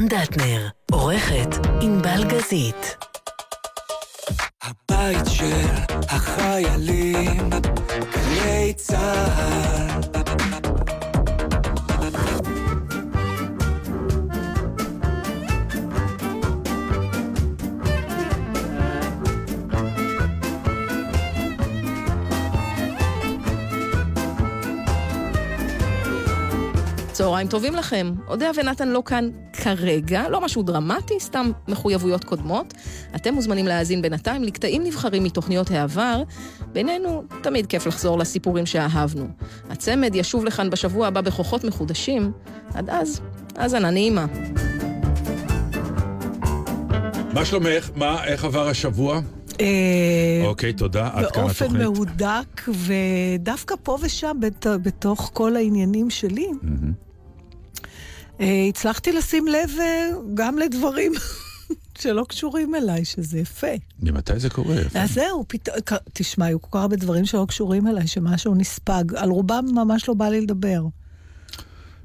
רן דטנר, עורכת ענבל גזית. הבית של החיילים, גלי צה"ל. צהריים טובים לכם. אודיה ונתן לא כאן כרגע, לא משהו דרמטי, סתם מחויבויות קודמות. אתם מוזמנים להאזין בינתיים לקטעים נבחרים מתוכניות העבר. בינינו, תמיד כיף לחזור לסיפורים שאהבנו. הצמד ישוב לכאן בשבוע הבא בכוחות מחודשים. עד אז, האזנה נעימה. מה שלומך? מה, איך עבר השבוע? אה, אוקיי, תודה. עד כאן באופן התוכנית. מהודק, ודווקא פה ושם, בת- בתוך כל העניינים שלי, הצלחתי לשים לב אה, גם לדברים שלא קשורים אליי, שזה יפה. ממתי זה קורה? אז זהו, פתאום, תשמע, היו כל כך הרבה דברים שלא קשורים אליי, שמשהו נספג. על רובם ממש לא בא לי לדבר.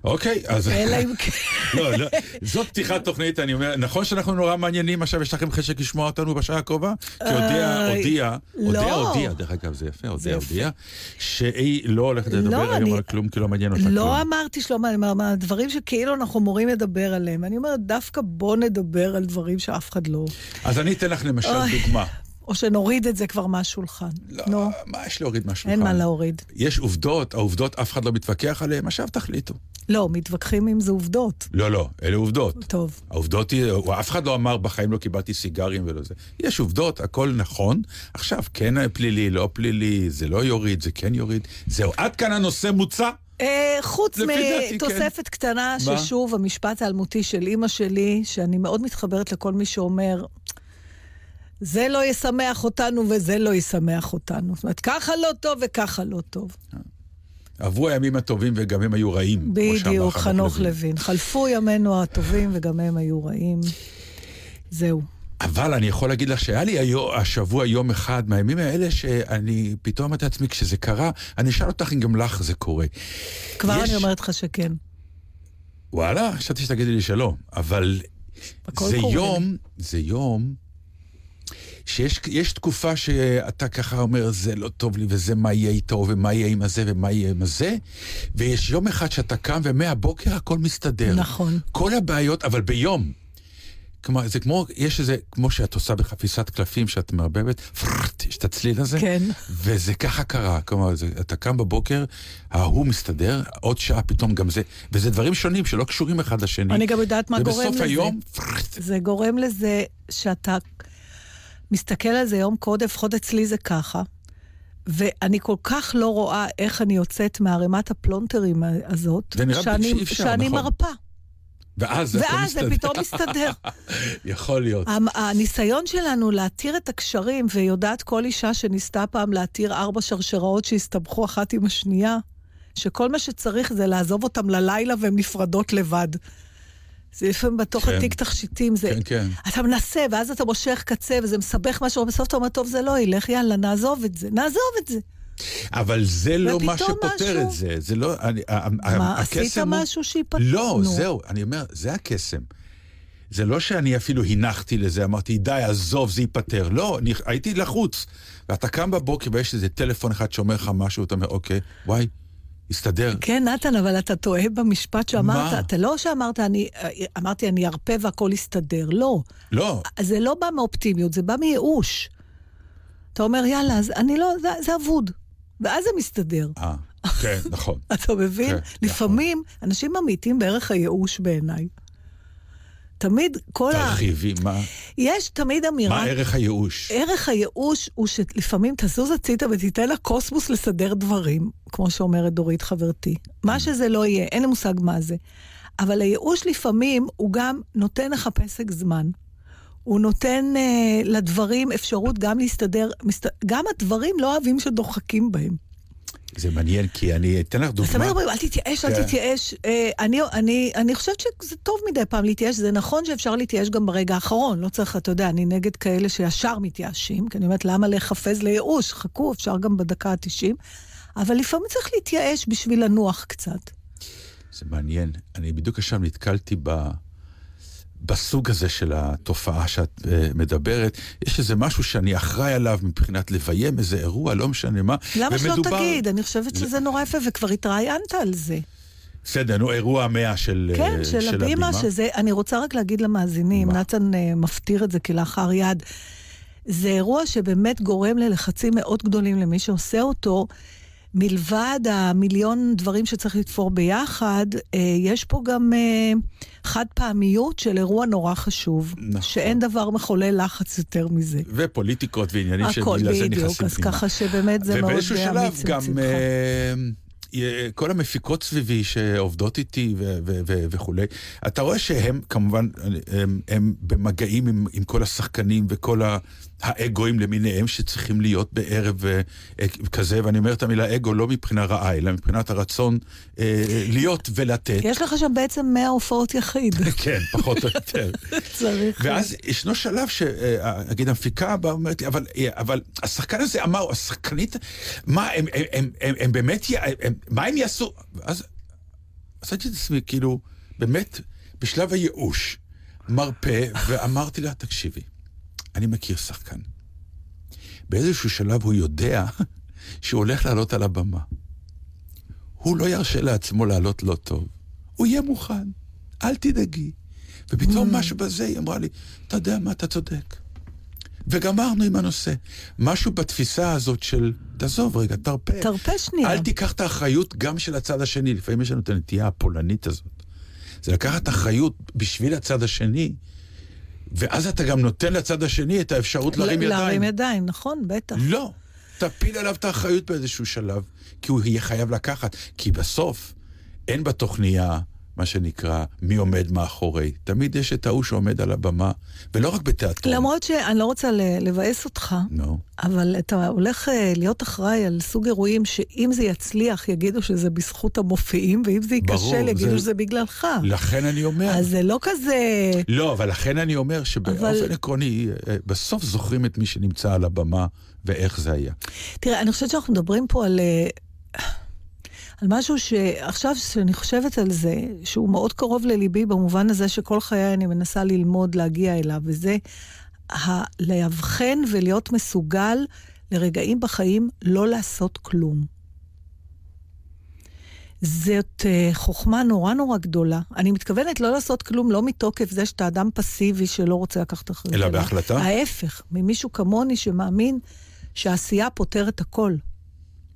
אוקיי, אז... אלא אם כן... לא, לא, זאת פתיחת תוכנית, אני אומר, נכון שאנחנו נורא מעניינים, עכשיו יש לכם חשק לשמוע אותנו בשעה הקרובה? כי אודיה, איי, הודיעה, לא. אודיה הודיעה, דרך אגב, זה יפה, אודיה יפה. הודיעה, שהיא לא הולכת לדבר לא, היום על כלום, כי לא מעניין אותה כלום. לא אמרתי אומרת, דברים שכאילו אנחנו אמורים לדבר עליהם. אני אומרת, דווקא בוא נדבר על דברים שאף אחד לא... אז אני אתן לך למשל. דוגמה. או שנוריד את זה כבר מהשולחן. לא, נו, מה יש להוריד מהשולחן? אין מה להוריד. יש עובדות, העובדות אף אחד לא מתווכח עליהן, עכשיו תחליטו. לא, מתווכחים אם זה עובדות. לא, לא, אלה עובדות. טוב. העובדות היא, אף אחד לא אמר בחיים לא קיבלתי סיגרים ולא זה. יש עובדות, הכל נכון. עכשיו, כן פלילי, לא פלילי, זה לא יוריד, זה כן יוריד. זהו, עד כאן הנושא מוצע. אה, חוץ דעתי, כן. מתוספת קטנה? ששוב, המשפט האלמותי של אימא שלי, שאני מאוד מתחברת לכל מי שאומר, זה לא ישמח אותנו וזה לא ישמח אותנו. זאת אומרת, ככה לא טוב וככה לא טוב. עברו הימים הטובים וגם הם היו רעים. בדיוק, חנוך לוין. חלפו ימינו הטובים וגם הם היו רעים. זהו. אבל אני יכול להגיד לך שהיה לי היום, השבוע יום אחד מהימים האלה שאני פתאום אמרתי לעצמי, כשזה קרה, אני אשאל אותך אם גם לך זה קורה. כבר יש- אני אומרת לך שכן. וואלה, חשבתי שתגידי לי שלא, אבל זה קורה. יום, זה יום שיש יש תקופה שאתה ככה אומר, זה לא טוב לי, וזה מה יהיה איתו, ומה יהיה עם הזה, ומה יהיה עם הזה, ויש יום אחד שאתה קם ומהבוקר הכל מסתדר. נכון. כל הבעיות, אבל ביום. כלומר, זה כמו, יש איזה, כמו שאת עושה בחפיסת קלפים, שאת מערבבת, פררט, יש את הצליל הזה. כן. וזה ככה קרה, כלומר, זה, אתה קם בבוקר, ההוא מסתדר, עוד שעה פתאום גם זה, וזה דברים שונים שלא קשורים אחד לשני. אני גם יודעת מה גורם ובסוף לזה. היום, פררט, זה גורם לזה שאתה מסתכל על זה יום קודם, לפחות אצלי זה ככה, ואני כל כך לא רואה איך אני יוצאת מערימת הפלונטרים הזאת, זה נראה שאני, שאי אפשר, שאני נכון. מרפה. ואז זה ואז זה. פתאום מסתדר. יכול להיות. הניסיון שלנו להתיר את הקשרים, ויודעת כל אישה שניסתה פעם להתיר ארבע שרשראות שהסתבכו אחת עם השנייה, שכל מה שצריך זה לעזוב אותם ללילה והן נפרדות לבד. זה לפעמים בתוך כן. התיק תכשיטים, זה... כן, כן. אתה מנסה, ואז אתה מושך קצה, וזה מסבך משהו, ובסוף אתה אומר, טוב, זה לא ילך, יאללה, נעזוב את זה, נעזוב את זה. אבל זה לא מה שפותר משהו- את זה, זה לא... אני, מה, עשית הוא- משהו שיפתר? לא, נו. זהו, אני אומר, זה הקסם. זה לא שאני אפילו הנחתי לזה, אמרתי, די, עזוב, זה ייפתר. לא, אני, הייתי לחוץ. ואתה קם בבוקר ויש איזה טלפון אחד שאומר לך משהו, אתה אומר, אוקיי, וואי, הסתדר. כן, נתן, אבל אתה טועה במשפט שאמרת. מה? אתה לא שאמרת, אני, אמרתי, אני ארפה והכל יסתדר. לא. לא, זה לא בא מאופטימיות, זה בא מייאוש. אתה אומר, יאללה, אז אני לא, זה, זה אבוד. ואז זה מסתדר. אה, כן, נכון. אתה מבין? כן, לפעמים אנשים ממעיטים בערך הייאוש בעיניי. תמיד כל ה... תרחיבי, מה, יש תמיד אמירה... מה ערך הייאוש? ערך הייאוש הוא שלפעמים תזוז הצידה ותיתן לקוסמוס לסדר דברים, כמו שאומרת דורית חברתי. מה שזה לא יהיה, אין לי מושג מה זה. אבל הייאוש לפעמים הוא גם נותן לך פסק זמן. הוא נותן אה, לדברים אפשרות גם להסתדר, מסת... גם הדברים לא אוהבים שדוחקים בהם. זה מעניין, כי אני אתן לך דוגמה. תמיד אומרים, אל תתייאש, אל כן. תתייאש. אה, אני, אני, אני חושבת שזה טוב מדי פעם להתייאש, זה נכון שאפשר להתייאש גם ברגע האחרון, לא צריך, אתה יודע, אני נגד כאלה שישר מתייאשים, כי אני אומרת, למה להיחפז לייאוש? חכו, אפשר גם בדקה ה-90, אבל לפעמים צריך להתייאש בשביל לנוח קצת. זה מעניין. אני בדיוק עכשיו נתקלתי ב... בסוג הזה של התופעה שאת uh, מדברת, יש איזה משהו שאני אחראי עליו מבחינת לביים איזה אירוע, לא משנה מה. למה שלא ומדובר- תגיד? אני חושבת שזה נורא יפה, וכבר התראיינת על זה. בסדר, נו, אירוע המאה של, אה, כן, של הבימה, שזה, אני רוצה רק להגיד למאזינים, מה? נתן אה, מפטיר את זה כלאחר יד. זה אירוע שבאמת גורם ללחצים מאוד גדולים למי שעושה אותו. מלבד המיליון דברים שצריך לתפור ביחד, אה, יש פה גם אה, חד פעמיות של אירוע נורא חשוב. נכון. שאין דבר מחולל לחץ יותר מזה. ופוליטיקות ועניינים הכל שבגלל זה בדיוק, נכנסים אז פנימה. ככה שבאמת זה מאוד ובאיזשהו שלב אמיץ גם מצדך. אה, אה, כל המפיקות סביבי שעובדות איתי ו- ו- ו- וכולי, אתה רואה שהם כמובן, הם, הם במגעים עם, עם כל השחקנים וכל ה- האגואים למיניהם שצריכים להיות בערב אה, אה, כזה, ואני אומר את המילה אגו לא מבחינה רעה, אלא מבחינת הרצון אה, להיות ולתת. יש לך שם בעצם 100 הופעות יחיד. כן, פחות או יותר. צריך... ואז ישנו שלב שנגיד המפיקה באה ואומרת לי, אבל, אבל השחקן הזה אמר, השחקנית, מה, הם, הם, הם, הם, הם באמת, י- הם, מה הם יעשו? אז עשיתי את עצמי, כאילו, באמת, בשלב הייאוש, מרפא, ואמרתי לה, תקשיבי, אני מכיר שחקן. באיזשהו שלב הוא יודע שהוא הולך לעלות על הבמה. הוא לא ירשה לעצמו לעלות לא טוב. הוא יהיה מוכן, אל תדאגי. ופתאום משהו בזה, היא אמרה לי, אתה יודע מה, אתה צודק. וגמרנו עם הנושא. משהו בתפיסה הזאת של, תעזוב רגע, תרפה. תרפה שנייה. אל תיקח את האחריות גם של הצד השני. לפעמים יש לנו את הנטייה הפולנית הזאת. זה לקחת אחריות בשביל הצד השני, ואז אתה גם נותן לצד השני את האפשרות להרים ידיים. להרים ידיים, נכון, בטח. לא. תפיל עליו את האחריות באיזשהו שלב, כי הוא יהיה חייב לקחת. כי בסוף, אין בתוכניה, מה שנקרא, מי עומד מאחורי. תמיד יש את ההוא שעומד על הבמה, ולא רק בתיאטרון. למרות שאני לא רוצה לבאס אותך, נו. אבל אתה הולך אה, להיות אחראי על סוג אירועים שאם זה יצליח, יגידו שזה בזכות המופיעים, ואם זה ייכשל, יגידו זה- שזה בגללך. לכן אני אומר... אז זה לא כזה... לא, אבל לכן אני אומר שבאופן אבל- עקרוני, אה, בסוף זוכרים את מי שנמצא על הבמה ואיך זה היה. תראה, אני חושבת שאנחנו מדברים פה על... על משהו שעכשיו שאני חושבת על זה, שהוא מאוד קרוב לליבי במובן הזה שכל חיי אני מנסה ללמוד להגיע אליו, וזה ה- לאבחן ולהיות מסוגל לרגעים בחיים לא לעשות כלום. זאת אה, חוכמה נורא נורא גדולה. אני מתכוונת לא לעשות כלום, לא מתוקף זה שאתה אדם פסיבי שלא רוצה לקחת אחריות. אלא בהחלטה? ההפך, ממישהו כמוני שמאמין שהעשייה פותרת הכל.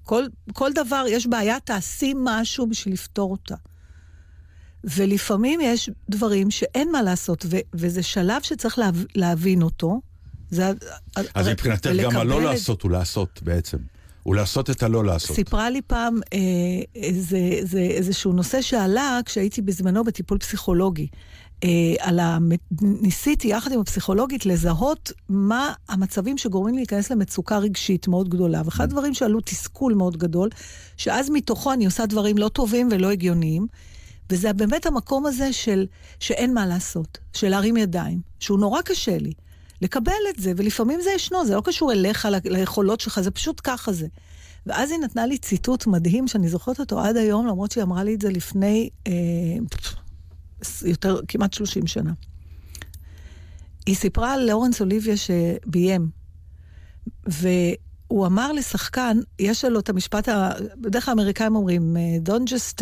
כל, כל דבר, יש בעיה, תעשי משהו בשביל לפתור אותה. ולפעמים יש דברים שאין מה לעשות, ו- וזה שלב שצריך להב- להבין אותו. זה, אז מבחינתך גם הלא את- לעשות הוא לעשות בעצם. הוא לעשות את הלא לעשות. סיפרה לי פעם אה, איזה, איזה, איזשהו נושא שעלה כשהייתי בזמנו בטיפול פסיכולוגי. אה, על ה... ניסיתי יחד עם הפסיכולוגית לזהות מה המצבים שגורמים להיכנס למצוקה רגשית מאוד גדולה. ואחד הדברים שעלו תסכול מאוד גדול, שאז מתוכו אני עושה דברים לא טובים ולא הגיוניים, וזה באמת המקום הזה של שאין מה לעשות, של להרים ידיים, שהוא נורא קשה לי. לקבל את זה, ולפעמים זה ישנו, זה לא קשור אליך, ליכולות שלך, זה פשוט ככה זה. ואז היא נתנה לי ציטוט מדהים, שאני זוכרת אותו עד היום, למרות שהיא אמרה לי את זה לפני אה, יותר, כמעט 30 שנה. היא סיפרה על לאורנס אוליביה שביים, והוא אמר לשחקן, יש לו את המשפט, ה... בדרך כלל האמריקאים אומרים, Don't just uh,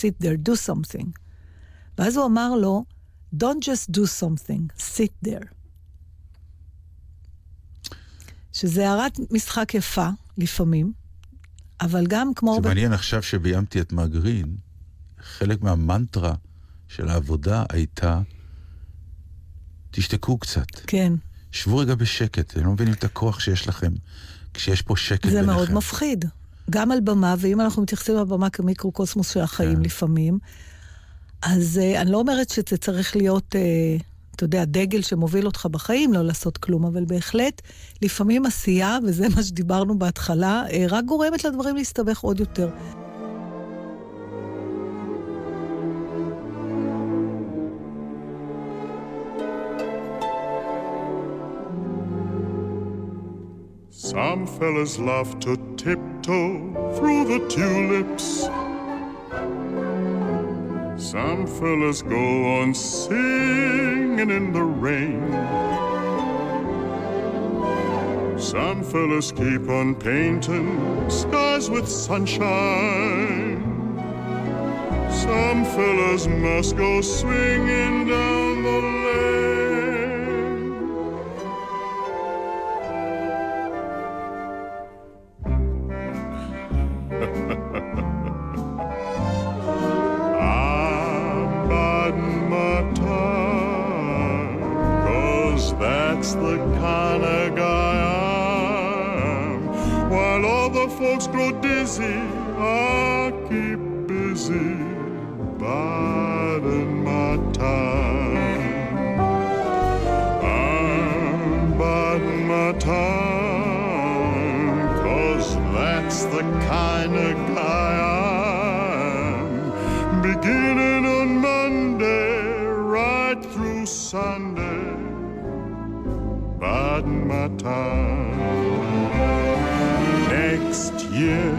sit there, do something. ואז הוא אמר לו, Don't just do something, sit there. שזה הערת משחק יפה, לפעמים, אבל גם כמו... זה הרבה- מעניין עכשיו שביימתי את מגרין, חלק מהמנטרה של העבודה הייתה, תשתקו קצת, כן, שבו רגע בשקט, אתם לא מבינים את הכוח שיש לכם כשיש פה שקט זה ביניכם. מאוד מפחיד. גם על במה, ואם אנחנו מתייחסים לבמה כמיקרוקוסמוס של החיים כן. לפעמים, אז uh, אני לא אומרת שזה צריך להיות, uh, אתה יודע, דגל שמוביל אותך בחיים, לא לעשות כלום, אבל בהחלט, לפעמים עשייה, וזה מה שדיברנו בהתחלה, uh, רק גורמת לדברים להסתבך עוד יותר. Some fellas love to tiptoe through the tulips. Some fellas go on singing in the rain. Some fellas keep on painting skies with sunshine. Some fellas must go swinging down the that's the kind of guy I am. While all the folks grow dizzy, I keep busy biding my time. I'm biding my time, cause that's the kind of guy I am. Beginning Next year,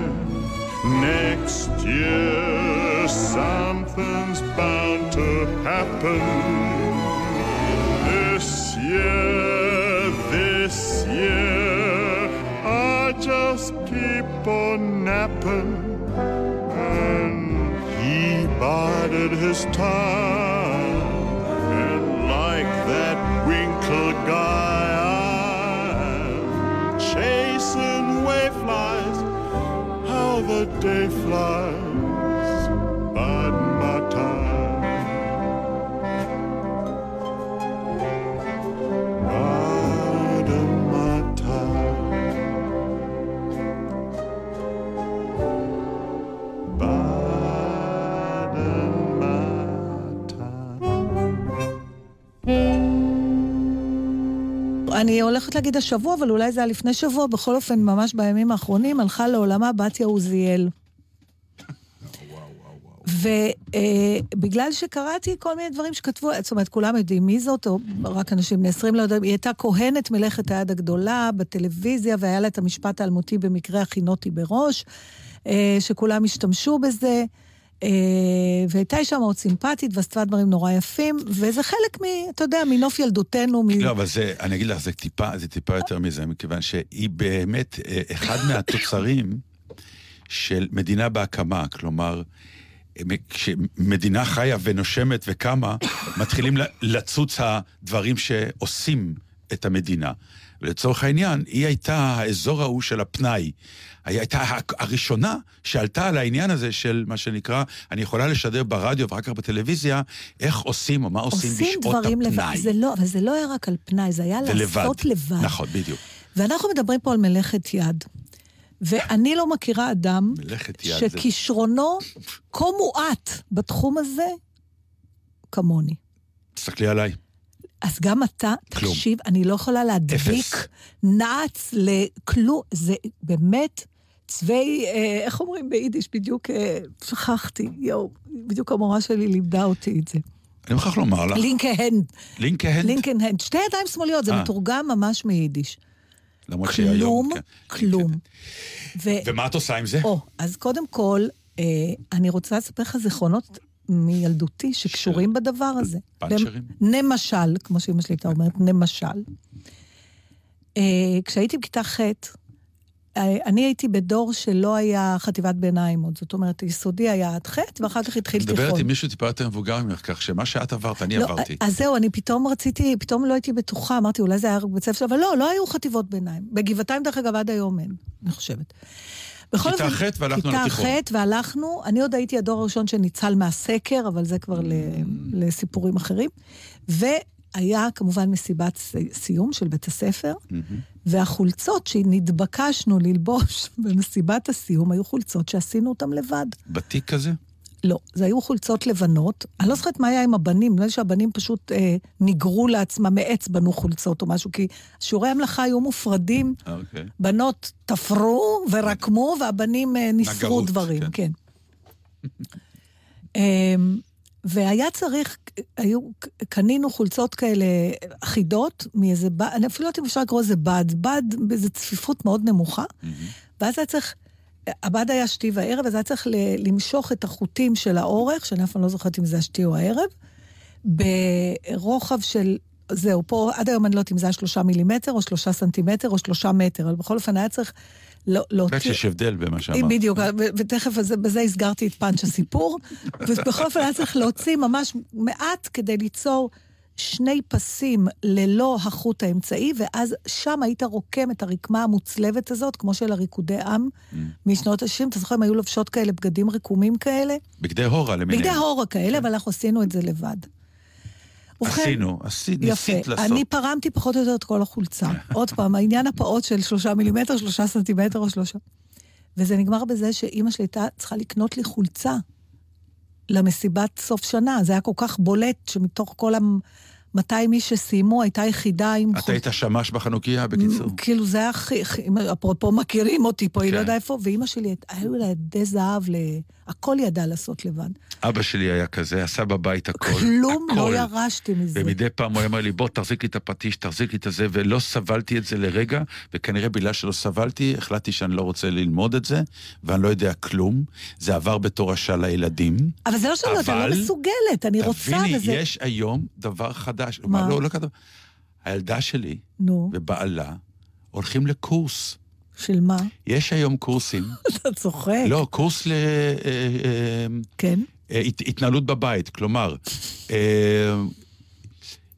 next year, something's bound to happen. This year, this year, I just keep on napping. And he bided his time. And like that wrinkled guy, day fly. אני הולכת להגיד השבוע, אבל אולי זה היה לפני שבוע, בכל אופן, ממש בימים האחרונים, הלכה לעולמה בתיה עוזיאל. ובגלל שקראתי כל מיני דברים שכתבו, זאת אומרת, כולם יודעים מי זאת, או רק אנשים בני 20 לא יודעים, היא הייתה כהנת מלאכת היד הגדולה בטלוויזיה, והיה לה את המשפט האלמותי במקרה הכינותי בראש, אה, שכולם השתמשו בזה. אה, והייתה אישה מאוד סימפטית, ועשתה דברים נורא יפים, וזה חלק מ... אתה יודע, מנוף ילדותנו. מ... לא, אבל זה, אני אגיד לך, זה טיפה, זה טיפה יותר מזה, מכיוון שהיא באמת אה, אחד מהתוצרים של מדינה בהקמה, כלומר, כשמדינה חיה ונושמת וקמה, מתחילים לצוץ הדברים שעושים את המדינה. ולצורך העניין, היא הייתה האזור ההוא של הפנאי. היא הייתה הראשונה שעלתה על העניין הזה של מה שנקרא, אני יכולה לשדר ברדיו ואחר כך בטלוויזיה, איך עושים או מה עושים, עושים בשעות דברים לבד, הפנאי. זה לא, אבל זה לא היה רק על פנאי, זה היה זה לעשות לבד. נכון, בדיוק. ואנחנו מדברים פה על מלאכת יד. ואני לא מכירה אדם שכישרונו כה מועט בתחום הזה כמוני. תסתכלי עליי. אז גם אתה, כלום. תקשיב, אני לא יכולה להדביק אפס. נעץ לכלום. זה באמת צווי, אה, איך אומרים ביידיש? בדיוק, אה, שכחתי, יואו, בדיוק המורה שלי לימדה אותי את זה. אני מוכרח לומר לך, לינקהנד, לינקהנד, לינקנהנד, שתי ידיים שמאליות, זה אה. מתורגם ממש מיידיש. למרות שהיום... כלום, כן. כלום. ומה את עושה עם זה? או, אז קודם כל, אני רוצה לספר לך זיכרונות מילדותי שקשורים בדבר הזה. פאנצ'רים? נמשל, כמו שאמא שלי הייתה אומרת, נמשל. כשהייתי בכיתה ח', אני הייתי בדור שלא היה חטיבת ביניים עוד. זאת אומרת, יסודי היה עד ח', ואחר כך התחיל את תיכון. מדברת עם מישהו טיפה יותר מבוגר ממך, כך שמה שאת עברת, אני לא, עברתי. אז זהו, אני פתאום רציתי, פתאום לא הייתי בטוחה, אמרתי, אולי זה היה רק בית ספר, אבל לא, לא היו חטיבות ביניים. בגבעתיים, דרך אגב, עד היום אין, אני חושבת. בכל כיתה ח' והלכנו לתיכון. כיתה ח' והלכנו, אני עוד הייתי הדור הראשון שניצל מהסקר, אבל זה כבר ל- לסיפורים אחרים. והיה כמובן מסיבת סיום של בית הספר, והחולצות שנתבקשנו ללבוש במסיבת הסיום היו חולצות שעשינו אותן לבד. בתיק כזה? לא, זה היו חולצות לבנות. אני לא זוכרת מה היה עם הבנים, נדמה לי שהבנים פשוט אה, ניגרו לעצמם מעץ, בנו חולצות או משהו, כי שיעורי המלאכה היו מופרדים, אוקיי. בנות תפרו ורקמו, והבנים אה, ניסרו נגרות, דברים, כן. כן. והיה צריך, היו, קנינו חולצות כאלה אחידות מאיזה בד, אני אפילו לא יודעת אם אפשר לקרוא לזה בד, בד באיזו צפיפות מאוד נמוכה, ואז היה צריך, הבד היה שתי וערב, אז היה צריך ל- למשוך את החוטים של האורך, שאני אף פעם לא זוכרת אם זה השתי או הערב, ברוחב של... זהו, פה עד היום אני לא יודעת אם זה היה שלושה מילימטר, או שלושה סנטימטר, או שלושה מטר, אבל בכל אופן היה צריך לא- להוציא... באמת שיש הבדל במה שאמרת. בדיוק, ו- ותכף בזה הסגרתי את פאנץ' הסיפור. ובכל אופן היה צריך להוציא ממש מעט כדי ליצור שני פסים ללא החוט האמצעי, ואז שם היית רוקם את הרקמה המוצלבת הזאת, כמו של הריקודי עם Mm. משנות ה-60. אתה זוכר, הם היו לובשות כאלה בגדים רקומים כאלה? בגדי הורה למיניהם. בגדי הורה כאלה, אבל אנחנו עשינו את זה לבד. ובכן, עשינו, עשית. ניסית לעשות. אני פרמתי פחות או יותר את כל החולצה. עוד פעם, העניין הפעוט של שלושה מילימטר, שלושה סנטימטר או שלושה. וזה נגמר בזה שאימא שלי הייתה צריכה לקנות לי חולצה למסיבת סוף שנה. זה היה כל כך בולט שמתוך כל ה-200 איש שסיימו, הייתה יחידה עם אתה היית שמש בחנוכיה, בקיצור. כאילו זה היה הכי, אפרופו מכירים אותי פה, היא כן. לא יודעת איפה, ואימא שלי, היו לה ידי זהב, ל... הכל ידעה לעשות לבד. אבא שלי היה כזה, עשה בבית הכל. כלום הכל. לא ירשתי מזה. ומדי פעם הוא היה אומר לי, בוא תחזיק לי את הפטיש, תחזיק לי את הזה, ולא סבלתי את זה לרגע, וכנראה בגלל שלא סבלתי, החלטתי שאני לא רוצה ללמוד את זה, ואני לא יודע כלום. זה עבר בתור השעה לילדים. אבל זה לא שאני לא אבל- לא מסוגלת, אני רוצה, תביני, וזה... יש היום דבר חדש. מה? לא, לא כתוב. הילדה שלי נו, ובעלה הולכים לקורס. של מה? יש היום קורסים, אתה צוחק. לא, קורס ל... אה, אה, כן? אה, הת- התנהלות בבית, כלומר,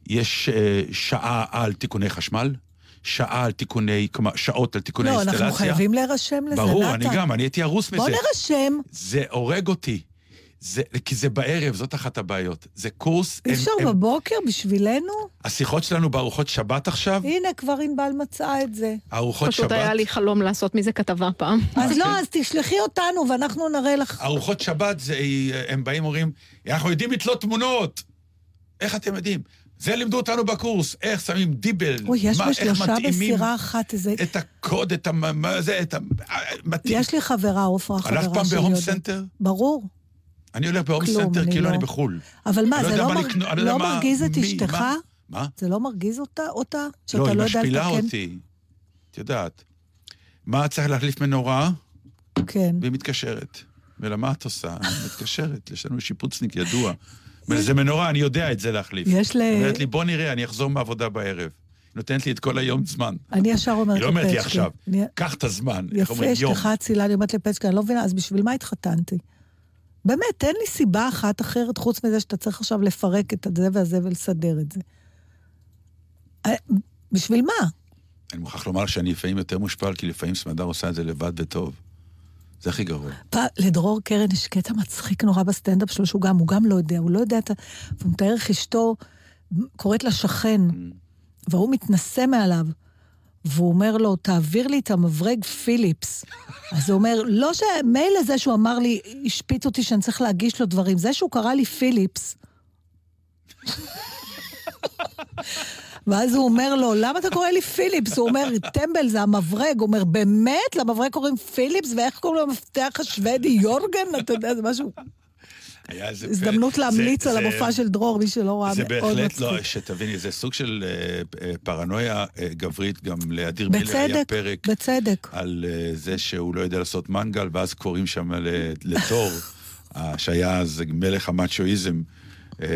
יש שעה על תיקוני חשמל, שעה על תיקוני, כלומר, שעות על תיקוני לא, אינסטלציה. אנחנו חייבים להירשם לזה, ברור, נתן. אני גם, אני הייתי הרוס מזה. בוא נרשם. זה הורג אותי. זה, כי זה בערב, זאת אחת הבעיות. זה קורס... אי הם- אפשר הם- בבוקר בשבילנו? השיחות שלנו בארוחות שבת עכשיו, הנה, כבר ענבל מצאה את זה. ארוחות פשוט שבת, היה לי חלום לעשות מזה כתבה פעם. אז לא, אז תשלחי אותנו ואנחנו נראה לך. ארוחות שבת, זה, הם באים אומרים, אנחנו יודעים לתלות תמונות. איך אתם יודעים? זה לימדו אותנו בקורס, איך שמים דיבל, אוי, יש מה, איך בשלושה מתאימים בסירה אחת איזה... את הקוד, את ה... מה זה, את ה... מתאים. יש לי חברה, עופרה, חברה שלי. הלכת פעם בהום. סנטר? ברור. אני הולך בהום סנטר אני כאילו לא. אני בחו"ל. אבל מה, אני זה יודע לא מה לא יודע לא מה- מרגיז את מי, אשתך? מה? מה? זה לא מרגיז אותה? אותה? שאתה לא, לא היא יודע משפילה לתקן? אותי. את יודעת. מה צריך להחליף מנורה? כן. והיא מתקשרת. ולמה את עושה? היא מתקשרת, יש לנו שיפוצניק ידוע. וזה מנורה, אני יודע את זה להחליף. יש ל... היא אומרת לי, בוא נראה, אני אחזור מהעבודה בערב. היא נותנת לי את כל היום זמן. אני ישר אומרת היא לא אומרת לי עכשיו, קח את הזמן. יפה, יום. אשתך אצילה, אני אומרת לפצ'קה, אני לא מבינה, אז בשביל מה התחתנתי? באמת, תן לי סיבה אחת אחרת, חוץ מזה שאתה צריך עכשיו לפרק את הזה והזה ולסדר את זה. אה, בשביל מה? אני מוכרח לומר שאני לפעמים יותר מושפל, כי לפעמים סמדר עושה את זה לבד וטוב. זה הכי גרוע. פעם, לדרור קרן יש קטע מצחיק נורא בסטנדאפ שלו, שהוא גם, הוא גם לא יודע, הוא לא יודע את ה... והוא מתאר איך אשתו קוראת לשכן, והוא מתנשא מעליו, והוא אומר לו, תעביר לי את המברג פיליפס. אז הוא אומר, לא ש... מילא זה שהוא אמר לי, השפיץ אותי שאני צריך להגיש לו דברים, זה שהוא קרא לי פיליפס. ואז הוא אומר לו, למה אתה קורא לי פיליפס? הוא אומר, טמבל זה המברג. הוא אומר, באמת? למברג קוראים פיליפס? ואיך קוראים למפתח השוודי? יורגן? אתה יודע, זה משהו... הזדמנות להמליץ זה- על זה- המופע של דרור, מי שלא ראה, זה מאוד בהחלט לא, מצחיק. שתביני, זה סוג של אה, אה, פרנויה אה, גברית, גם לאדיר מילר היה פרק בצדק. על זה שהוא לא יודע לעשות מנגל, ואז קוראים שם לתור, שהיה אז מלך המאצ'ואיזם. אה,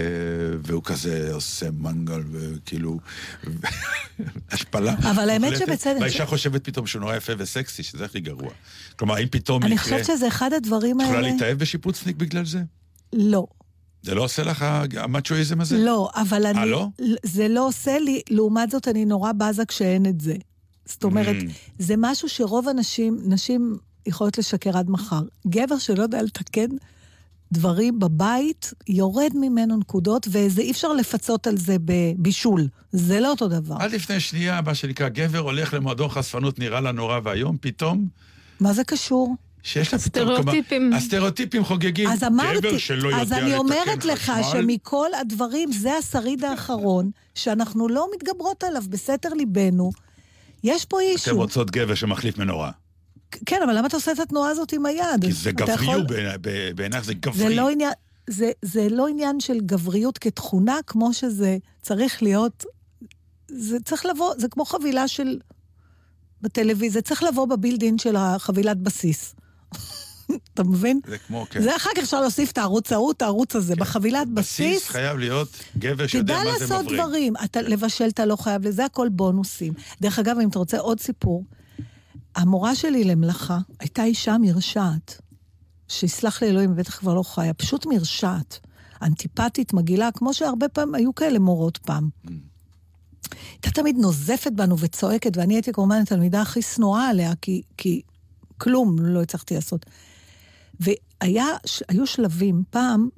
והוא כזה עושה מנגל וכאילו השפלה. אבל האמת. שבצדק- והאישה חושבת פתאום שהוא נורא יפה וסקסי, שזה הכי גרוע. כלומר, אם פתאום אני יקרה... חושבת שזה אחד הדברים את יכולה האלה... להתאהב בשיפוצניק בגלל זה? לא. זה לא עושה לך המאצ'ואיזם הזה? לא, אבל אני... אה, לא? זה לא עושה לי, לעומת זאת אני נורא בזה כשאין את זה. זאת אומרת, Mm. זה משהו שרוב הנשים, נשים יכולות לשקר עד מחר. גבר שלא יודע לתקן דברים בבית, יורד ממנו נקודות, וזה אי אפשר לפצות על זה בבישול. זה לא אותו דבר. עד לפני שנייה, מה שנקרא, גבר הולך למועדון חשפנות, נראה לה נורא ואיום, פתאום, מה זה קשור? שיש לה פתאום... סטריאוטיפים. כלומר, הסטריאוטיפים חוגגים. אז אמרתי, גבר שלא יודע אז אני אומרת לך חשמל, שמכל הדברים, זה השריד האחרון, שאנחנו לא מתגברות עליו בסתר ליבנו. יש פה אתם אישו. רוצות גבר שמחליף מנורה. כן, אבל למה אתה עושה את התנועה הזאת עם היד? כי זה אתה גברי, יכול- בעינייך זה גברי. זה לא עניין... זה, זה לא עניין של גבריות כתכונה, כמו שזה צריך להיות... זה צריך לבוא, זה כמו חבילה של... בטלוויזיה, זה צריך לבוא בבילדין של החבילת בסיס. אתה מבין? זה כמו, כן. זה אחר כך אפשר להוסיף את הערוץ ההוא, את הערוץ הזה. בחבילת בסיס בסיס, חייב להיות גבר שיודע תדע מה זה לעשות מבריג. דברים. אתה לבשל אתה לא חייב, לזה הכל בונוסים. דרך אגב, אם אתה רוצה עוד סיפור, המורה שלי למלאכה הייתה אישה מרשעת, שיסלח לי אלוהים, בטח כבר לא חיה, פשוט מרשעת. אנטיפטית, מגעילה, כמו שהרבה פעמים היו כאלה מורות פעם. הייתה תמיד נוזפת בנו וצועקת, ואני הייתי כמובן התלמידה הכי שנואה עליה, כי, כי כלום לא הצלחתי לעשות. והיו שלבים, פעם,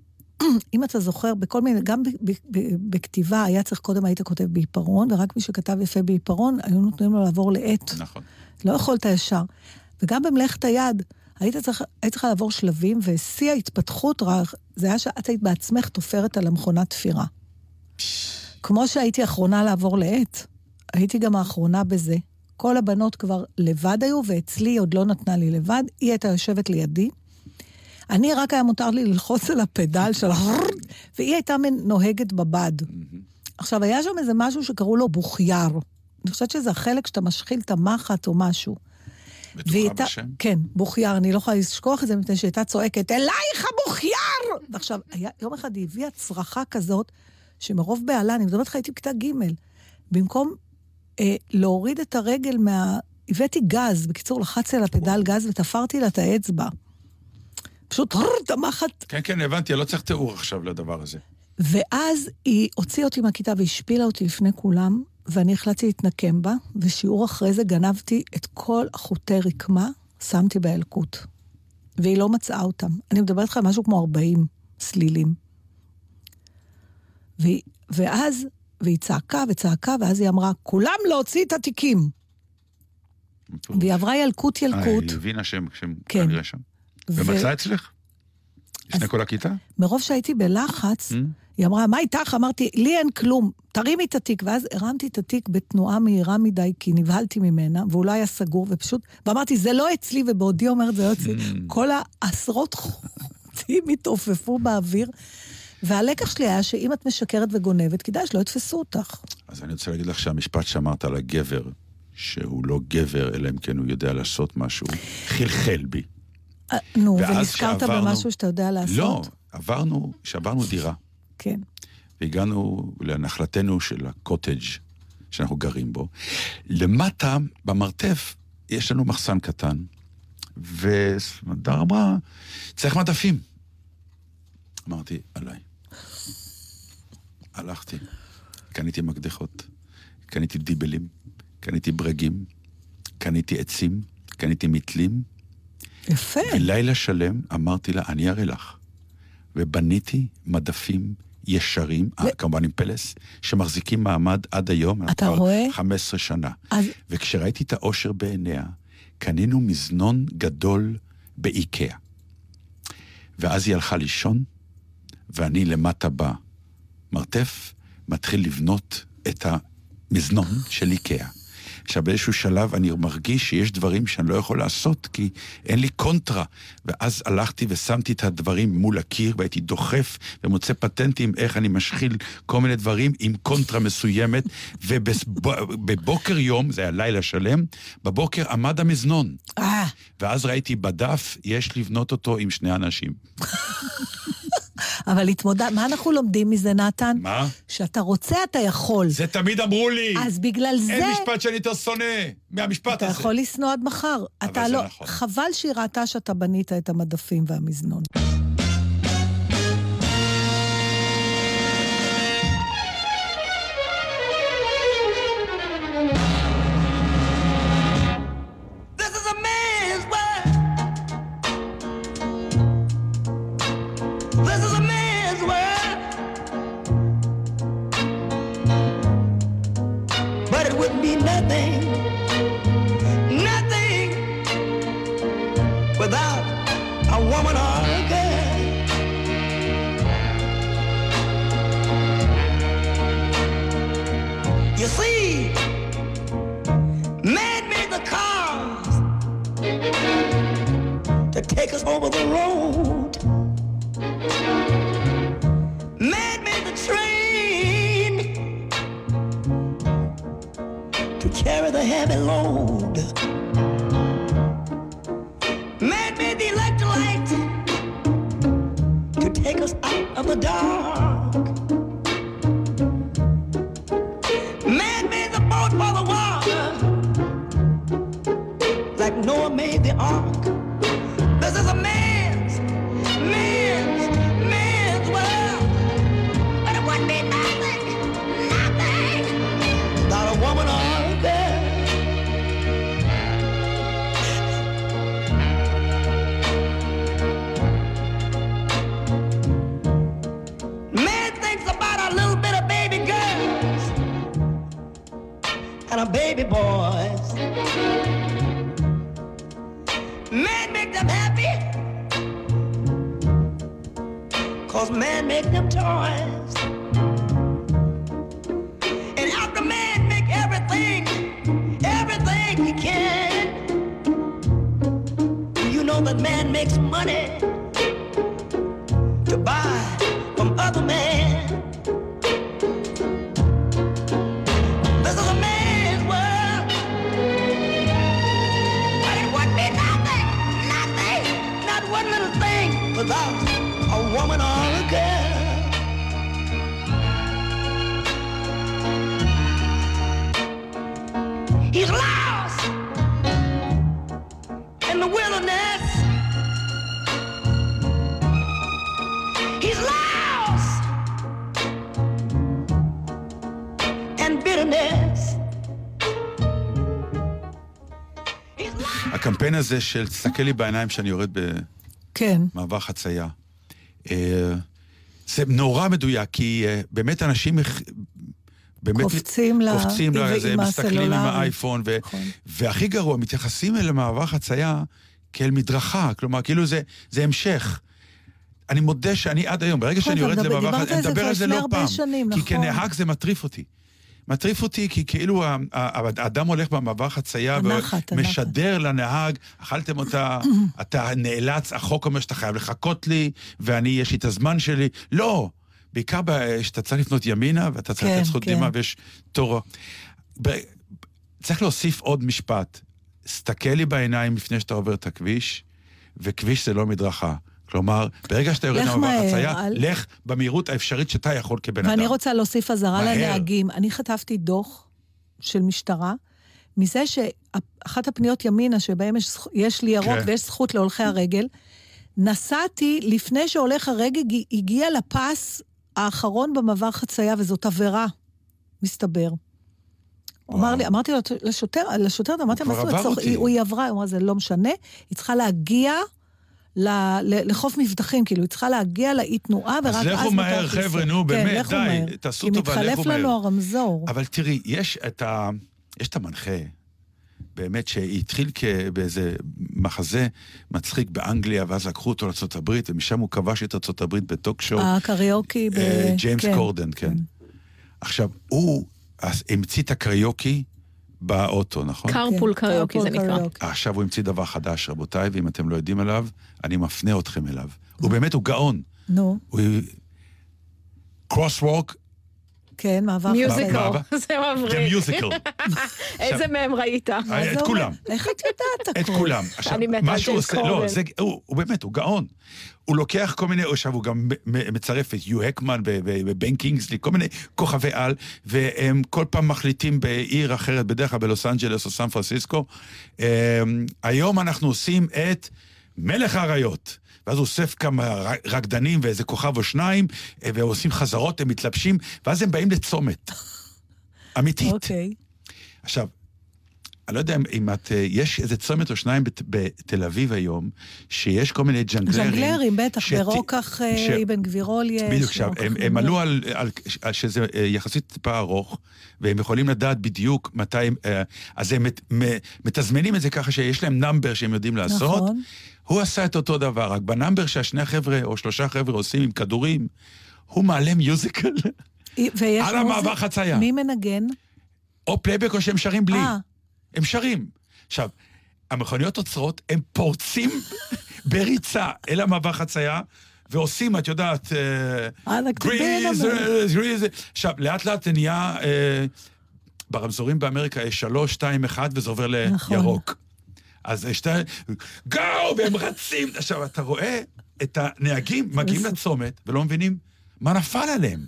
אם אתה זוכר, בכל מיני, גם ב, ב, ב, בכתיבה היה צריך, קודם היית כותב בעיפרון, ורק מי שכתב יפה בעיפרון, היו נותנים לו לעבור לעט. נכון. לא יכולת ישר. וגם במלאכת היד, היית צריך, היית צריכה לעבור שלבים, ושיא ההתפתחות זה היה שאת היית בעצמך תופרת על המכונת תפירה. כמו שהייתי האחרונה לעבור לעט, הייתי גם האחרונה בזה. כל הבנות כבר לבד היו, ואצלי היא עוד לא נתנה לי לבד, היא הייתה יושבת לידי. אני, רק היה מותר לי ללחוץ על הפדל של. והיא הייתה נוהגת בבד. עכשיו, היה שם איזה משהו שקראו לו בוכייר. אני חושבת שזה החלק שאתה משחיל את המחט או משהו. בטוחה הייתה- בשם? כן, בוכייר, אני לא יכולה לשכוח את זה, מפני שהייתה צועקת, אלייך הבוכייר! ועכשיו, היה, יום אחד היא הביאה צרחה כזאת, שמרוב בהלה, אני מדברת איתך, הייתי בכיתה ג', במקום להוריד את הרגל מה... הבאתי גז, בקיצור, לחצתי על הפדל גז ותפרתי לה את האצבע. פשוט, המחט כן, כן, הבנתי, לא צריך תיאור עכשיו לדבר הזה. ואז היא הוציאה אותי מהכיתה והשפילה אותי לפני כולם, ואני החלטתי להתנקם בה, ושיעור אחרי זה גנבתי את כל החוטי רקמה, שמתי באלקוט. והיא לא מצאה אותם. אני מדברת איתך על משהו כמו 40 סלילים. והיא, ואז, והיא צעקה וצעקה, ואז היא אמרה, כולם להוציא את התיקים. והיא עברה ילקוט אה, ילקוט, היא הבינה שהם כן. כנראה שם. ומצאה אצלך? לפני כל הכיתה? מרוב שהייתי בלחץ, Mm. היא אמרה, מה איתך? אמרתי, לי אין כלום, תרימי את התיק. ואז הרמתי את התיק בתנועה מהירה מדי, כי נבהלתי ממנה, והוא לא היה סגור, ופשוט, ואמרתי, זה לא אצלי, ובעודי אומרת, זה לא אצלי. כל העשרות חוטים התעופפו באוויר. והלקח שלי היה שאם את משקרת וגונבת, כדאי שלא יתפסו אותך. אז אני רוצה להגיד לך שהמשפט שאמרת על הגבר, שהוא לא גבר, אלא אם כן הוא יודע לעשות משהו, חלחל בי. אה, נו, ונזכרת במשהו שאתה יודע לעשות? לא, עברנו, שעברנו דירה, כן. והגענו לנחלתנו של הקוטג' שאנחנו גרים בו. למטה, במרתף, יש לנו מחסן קטן, וסמדר אמרה, צריך מדפים. אמרתי, עליי. הלכתי, קניתי מקדחות, קניתי דיבלים, קניתי ברגים, קניתי עצים, קניתי מתלים, יפה. ולילה שלם אמרתי לה, אני אראה לך. ובניתי מדפים ישרים, אה, כמובן עם פלס, שמחזיקים מעמד עד היום. אתה כבר רואה? 15 שנה. אז וכשראיתי את האושר בעיניה, קנינו מזנון גדול באיקאה. ואז היא הלכה לישון, ואני למטה במרתף, מתחיל לבנות את המזנון של איקאה. עכשיו, באיזשהו שלב אני מרגיש שיש דברים שאני לא יכול לעשות, כי אין לי קונטרה. ואז הלכתי ושמתי את הדברים מול הקיר, והייתי דוחף ומוצא פטנטים איך אני משחיל כל מיני דברים עם קונטרה מסוימת, ובבוקר יום, זה היה לילה שלם, בבוקר עמד המזנון. אה, ואז ראיתי בדף, יש לבנות אותו עם שני אנשים. אבל התמודד... מה אנחנו לומדים מזה, נתן? מה? שאתה רוצה, אתה יכול. זה תמיד אמרו לי! אז בגלל זה... אין משפט שאני יותר שונא מהמשפט אתה הזה. יכול לשנוא עד מחר. אתה זה לא... נכון. חבל שהיא ראתה שאתה בנית את המדפים והמזנון. Wouldn't be nothing, nothing without a woman or a girl. You see, man made the cars to take us over the road. the heavy load. Man the electrolyte to take us out of the dark. joy. In the wilderness. He's lost and bitterness. הקמפיין הזה של תסתכל לי בעיניים שאני יורד כן. במעבר חצייה, אה, זה נורא מדויק, כי אה, באמת אנשים... באמת קופצים ל- קופצים לזה, מסתכלים עם. האייפון, ו- נכון. והכי גרוע, מתייחסים אל מעבר חצייה כאל מדרכה, כלומר, כאילו זה, זה המשך. אני מודה שאני עד היום, ברגע שאני יורד אתה מדבר למעבר חצייה, אני מדבר על זה לא פעם. שנים, כי נכון. כנהג זה מטריף אותי. מטריף אותי כי כאילו האדם הולך במעבר חצייה ומשדר לנהג, אכלתם אותה, אתה נאלץ, החוק אומר שאתה חייב לחכות לי, ואני, יש לי את הזמן שלי. לא, בעיקר שאתה צריך לפנות ימינה, ואתה צריך כן, לתת זכות כן. קדימה ויש תור. ב- צריך להוסיף עוד משפט. סתכל לי בעיניים לפני שאתה עובר את הכביש, וכביש זה לא מדרכה. כלומר, ברגע שאתה יורד למעבר חצייה, אל- לך במהירות האפשרית שאתה יכול כבן אדם. ואני רוצה להוסיף אזהרה. לנהגים. אני חטפתי דוח של משטרה, מזה שאחת הפניות ימינה, שבהן יש, יש לי ירוק כן. ויש זכות להולכי הרגל, נסעתי לפני שהולך הרגל הג- הגיע לפס האחרון במעבר חצייה, וזאת עבירה, מסתבר. הוא אמר. לי, אמרתי לו, לשוטר, לשוטר, אמרתי, מה זאת אומרת, עבר צורך- אותי." היא- היא עברה, הוא אמר, זה לא משנה, היא צריכה להגיע לחוף מבטחים, כאילו, היא צריכה להגיע לאי תנועה, ורק אז אז לכו מהר. חבר'ה, נו, כן, באמת, לכו די. תעשו כי טובה, לכו מתחלף מהר. לנו הרמזור. אבל תראי. יש את המנחה, באמת, שהתחיל. באיזה מחזה מצחיק באנגליה, ואז לקחו אותו לארה"ב, ומשם הוא כבש את ארה"ב בטוק שואו. הקריוקי ב... אה, ג'יימס כן. קורדן, כן. עכשיו, הוא המציא את הקריוקי באוטו, נכון? carpool כן, קריוקי זה carpool נקרא. עכשיו הוא המציא דבר חדש, רבותיי, ואם אתם לא יודעים עליו, אני מפנה אתכם אליו. הוא באמת, הוא גאון. נו, הוא... Crosswalk, כן, מעבר musical, זה מבריק. musical. איזה מהם ראית? מה את זה כולם. איך את יודעת את הכל? כולם. אני מתה עושה, לא, קורדן. זה, הוא, באמת, הוא גאון. הוא לוקח כל מיני, עכשיו הוא גם מצרף את יו הקמן ובן קינגסלי, כל מיני כוכבי על, והם כל פעם מחליטים בעיר אחרת, בדרך כלל בלוס אנג'לס או סן פרנסיסקו. אמ, היום אנחנו עושים את מלך האריות. ואז הוא אוסף כמה רקדנים ואיזה כוכב או שניים, אה, ועושים חזרות, הם מתלבשים, ואז הם באים לצומת. אמיתית. אוקיי. עכשיו, אני לא יודע אם- את... אה, יש איזה צומת או שניים בת- בתל אביב היום, שיש כל מיני ג'נגלרים. ז'נגלרים, בטח, שת- ברוקח אה, ש- אבן גבירול יש. בדיוק, ברוקח הם, הם. עלו על, על, על שזה אה, יחסית טיפה ארוך, והם יכולים לדעת בדיוק מתי, אז הם מת- מתזמנים את זה ככה שיש להם number שהם יודעים לעשות. נכון. הוא עשה את אותו דבר, רק ב number שהשני החבר'ה או שלושה חבר'ה עושים עם כדורים, הוא מעלה musical, על המעבר חצייה. מי מנגן? או פלייבק או שהם שרים בלי. אה. הם שרים. עכשיו, המכוניות עוצרות, הם פורצים בריצה אל המעבר חצייה, ועושים, את יודעת, אה, גריז. אה, גריז. עכשיו, לאט לאט זה נהיה, אה, ברמזורים באמריקה יש שלוש, שתיים, אחד, וזה עובר נכון. לירוק. אז שתי... גו! והם רצים. עכשיו, אתה רואה את הנהגים מגיעים לצומת ולא מבינים מה נפל עליהם.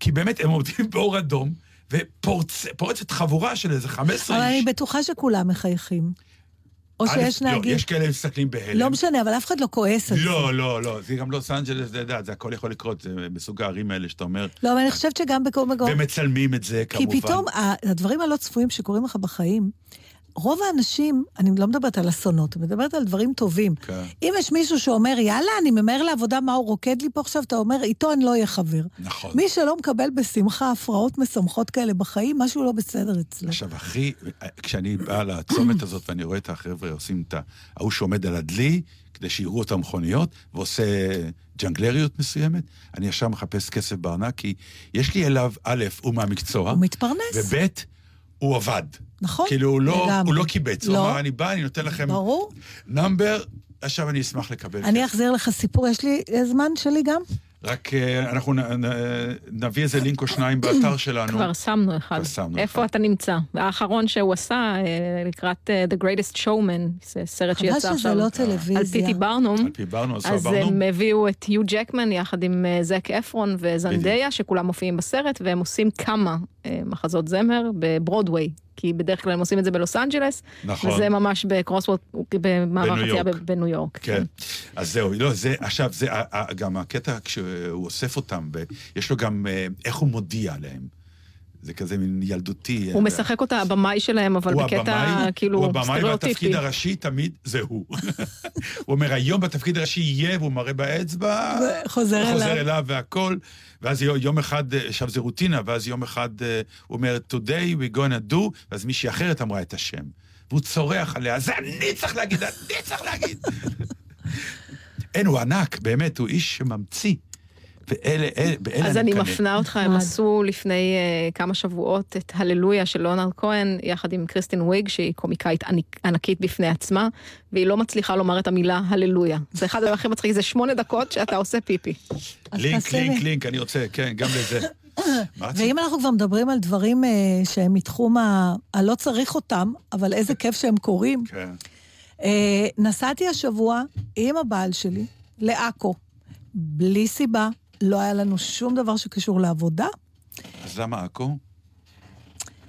כי באמת, הם עומדים באור אדום, ופורצת חבורה של איזה 15 אבל איש. אני בטוחה שכולם מחייכים. או שיש לא, נהגים... יש כאלה מסתכלים בהלם. לא משנה, אבל אף אחד לא כועס על זה. לא, לא, לא, זה גם לוס אנג'לס, אתה יודע, זה הכל יכול לקרות, זה מסוג הערים האלה שאתה אומר, לא, אבל אני חושבת שגם בכל מקום... ומצלמים את זה, כי כמובן. פתאום ה- הדברים הלא צפויים שקורים לך בחיים, רוב האנשים, אני לא מדברת על אסונות, אני מדברת על דברים טובים. כן. אם יש מישהו שאומר, יאללה, אני ממהר לעבודה, מה הוא רוקד לי פה עכשיו, אתה אומר, איתו אני לא אהיה חבר. נכון. מי שלא מקבל בשמחה הפרעות משמחות כאלה בחיים, משהו לא בסדר אצלו. עכשיו, אחי, כשאני בא לצומת הזאת ואני רואה את החבר'ה עושים את. ההוא שעומד על הדלי, כדי שיראו את המכוניות, ועושה ג'נגלריות מסוימת, אני ישר מחפש כסף בארנק, כי יש לי אליו, א', הוא מהמקצוע, הוא מתפרנס. וב', הוא עבד. נכון? כאילו, הוא לא, לגמרי. הוא לא קיבץ, הוא לא. אמר, אני בא, אני נותן לכם ברור. נאמבר, עכשיו אני אשמח לקבל אני. אחזיר לך סיפור, יש לי אה, זמן שלי גם? רק אה, אנחנו נ, נ, נביא איזה לינק או שניים באתר שלנו. כבר שמנו אחד. כבר שמנו איפה אחד. אתה נמצא? האחרון שהוא עשה אה, לקראת The Greatest Showman, זה סרט חבל שיצא שזה עכשיו. לא על טלוויזיה. פי טי ברנום. על פי ברנו, אז. הם הביאו את יו ג'קמן יחד עם זק אפרון וזנדאיה, שכולם מופיעים בסרט, והם עושים כמה מחזות זמר בברודוויי, כי בדרך כלל הם עושים את זה בלוס אנג'לס, נכון. וזה ממש ב crosswalk, במעבר חצייה בניו יורק. כן. אז זהו, לא, זה, עכשיו, זה גם הקטע כשהוא אוסף אותם, ויש לו גם אה, איך הוא מודיע להם. זה כזה מין ילדותי. הוא משחק אותה הבמאי שלהם, אבל בקטע הבמאי, כאילו הוא הבמאי סטריאוטיפי. והתפקיד הראשי תמיד זה הוא. הוא אומר, היום בתפקיד הראשי יהיה, והוא מראה באצבע, וחוזר אליו. חוזר אליו והכל, ואז יום יום אחד, אה, עכשיו זה רוטינה, ואז יום אחד אה, הוא אומר, today we gonna do, ואז מישהי אחרת אמרה את השם. והוא צורח עליה, זה אני צריך להגיד, אני צריך להגיד. אין, הוא ענק, באמת, הוא איש שממציא. ואלה, אלה, באלה אז אני מקנא. מפנה אותך, הם. עשו לפני uh, כמה שבועות את הללויה של לונרד כהן, יחד עם קריסטין וויג, שהיא קומיקאית עניק- ענקית בפני עצמה, והיא לא מצליחה לומר את המילה הללויה. זה אחד הדברים הכי מצחיקים, זה שמונה דקות שאתה עושה פיפי. לינק, לינק, לי. לינק, אני רוצה, כן, גם לזה. ואם אנחנו כבר מדברים על דברים אה, שהם מתחום ה... הלא צריך אותם, אבל איזה כיף שהם קורים. כן. אה, נסעתי השבוע עם הבעל שלי לעכו, בלי סיבה, לא היה לנו שום דבר שקשור לעבודה. אז למה עכו?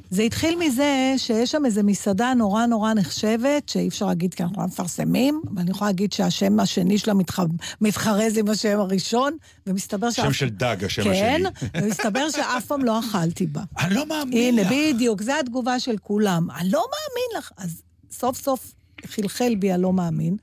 זה התחיל מזה שיש שם איזו מסעדה נורא נורא נחשבת, שאי אפשר להגיד כי אנחנו לא מפרסמים, אבל אני יכולה להגיד שהשם השני שלה מתח... מתחרז עם השם הראשון, ומסתבר שם של דג, השם כן, השני. ומסתבר שאף פעם לא אכלתי בה. אני לא מאמין הנה, לך. בדיוק, זו התגובה של כולם. אני לא מאמין לך. אז סוף סוף חלחל בי הלא מאמין.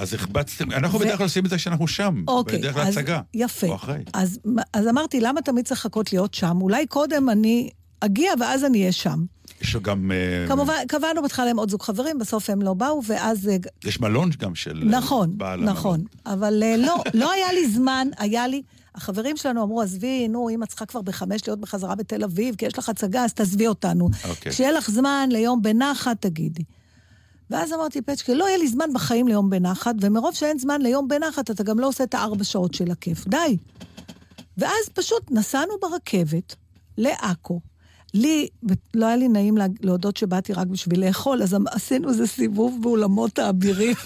אז החבצתם, אנחנו ו- בדרך כלל עושים את זה כשאנחנו שם. אוקיי, בדרך כלל הצגה. יפה. או אחרי. אז, אז אמרתי, למה תמיד צריך לחכות להיות שם? אולי קודם אני אגיע ואז אני אהיה שם. יש גם... אה, כמובן, קבענו בהתחלה עם עוד זוג חברים, בסוף הם לא באו, ואז... אה, יש מלון גם של... אה, נכון, בעל נכון. המלון. אבל לא, לא היה לי זמן, היה לי... החברים שלנו אמרו, עזבי, נו, אם את צריכה כבר בחמש להיות בחזרה בתל אביב, כי יש לך הצגה, אז תעזבי אותנו. אוקיי. כשיהיה לך זמן ליום בנחת, תגידי. ואז אמרתי, פצ'קה, לא יהיה לי זמן בחיים ליום בנחת, ומרוב שאין זמן ליום בנחת, אתה גם לא עושה את הארבע שעות של הכיף. די. ואז פשוט נסענו ברכבת לעכו. לי, לא היה לי נעים לה- להודות שבאתי רק בשביל לאכול, אז עשינו איזה סיבוב באולמות האבירים.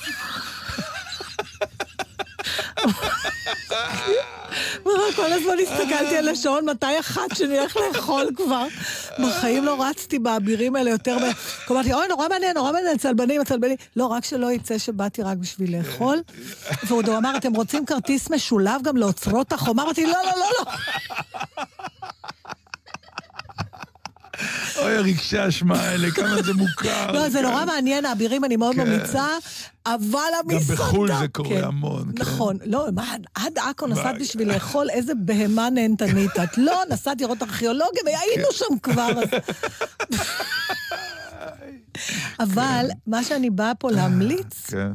כל הזמן הסתכלתי על השעון, מתי אחת שנלך לאכול כבר. בחיים לא רצתי באבירים האלה יותר מ... אמרתי, אוי, נורא מעניין, נורא מעניין, הצלבנים, הצלבנים. לא, רק שלא יצא שבאתי רק בשביל לאכול. ועוד הוא אמר, אתם רוצים כרטיס משולב גם לאוצרות החומה? אמרתי, לא, לא, לא, לא. אוי, רגשי האשמה האלה, כמה זה מוכר. לא, זה כן. נורא מעניין, האבירים אני מאוד כן. ממליצה, אבל גם המסעדה... בחו"ל זה קורה כן. המון. נכון. לא, עד עכו נסעת בשביל לאכול, איזה בהמה נהנתנית את. לא, נסעת לראות ארכיאולוגיה, והיינו שם כבר. אבל מה שאני באה פה להמליץ, כן.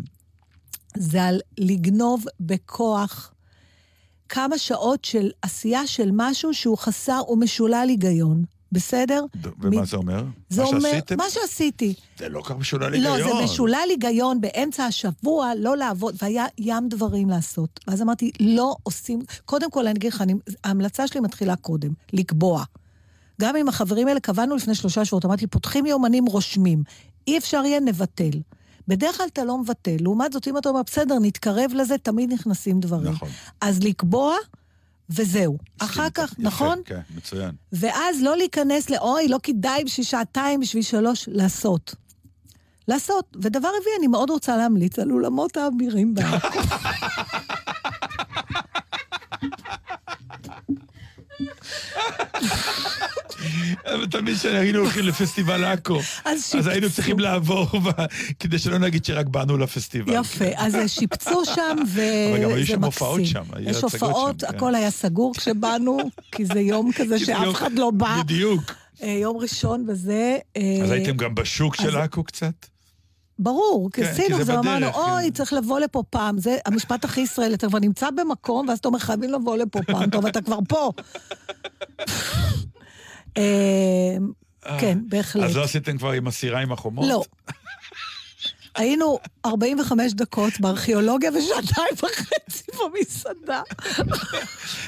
זה על לגנוב בכוח כמה שעות של עשייה של משהו שהוא חסר ומשולל היגיון. בסדר? ומה מ- זה אומר? זה מה אומר, שעשיתם? מה שעשיתי. זה לא כך משולל לא, היגיון. זה משולל היגיון באמצע השבוע, לא לעבוד, והיה ים דברים לעשות. ואז אמרתי, לא עושים... קודם כל, אני אגיד לך, ההמלצה שלי מתחילה קודם, לקבוע. גם עם החברים האלה קבענו לפני שלושה שבועות, אמרתי, פותחים יומנים, רושמים. אי אפשר יהיה, נבטל. בדרך כלל אתה לא מבטל. לעומת זאת, אם אתה אומר, בסדר, נתקרב לזה, תמיד נכנסים דברים. נכון. אז לקבוע, וזהו. אחר כך, איתך. נכון? יפה, כן, מצוין. ואז לא להיכנס לאוי, לא כדאי בשביל שעתיים, בשביל שלוש, לעשות. לעשות. ודבר רביעי, אני מאוד רוצה להמליץ על אולמות האבירים בעכו. אבל תמיד כשהיינו הולכים לפסטיבל עכו, אז אז היינו שיפצו. צריכים לעבור, כדי שלא נגיד שרק באנו לפסטיבל. יפה, אז שיפצו שם, וזה אבל גם היו מקסים. שם הופעות שם, היו יש הופעות, כן. הכל היה סגור כשבאנו, כי זה יום כזה שאף אחד לא בא. בדיוק. אה, יום ראשון וזה... אה, אז הייתם גם בשוק של עכו קצת? ברור, כי כן, כי עשינו, זה אמרנו, אוי, כן. צריך לבוא לפה פעם. זה המשפט הכי ישראלי, אתה כבר נמצא במקום, ואז אתה אומר, חייבים לבוא לפה פעם. טוב, אתה כבר פה. אה, כן, בהחלט. אז לא עשיתם כבר עם הסירה עם החומות? לא. היינו 45 דקות בארכיאולוגיה ושעתיים וחצי במסעדה.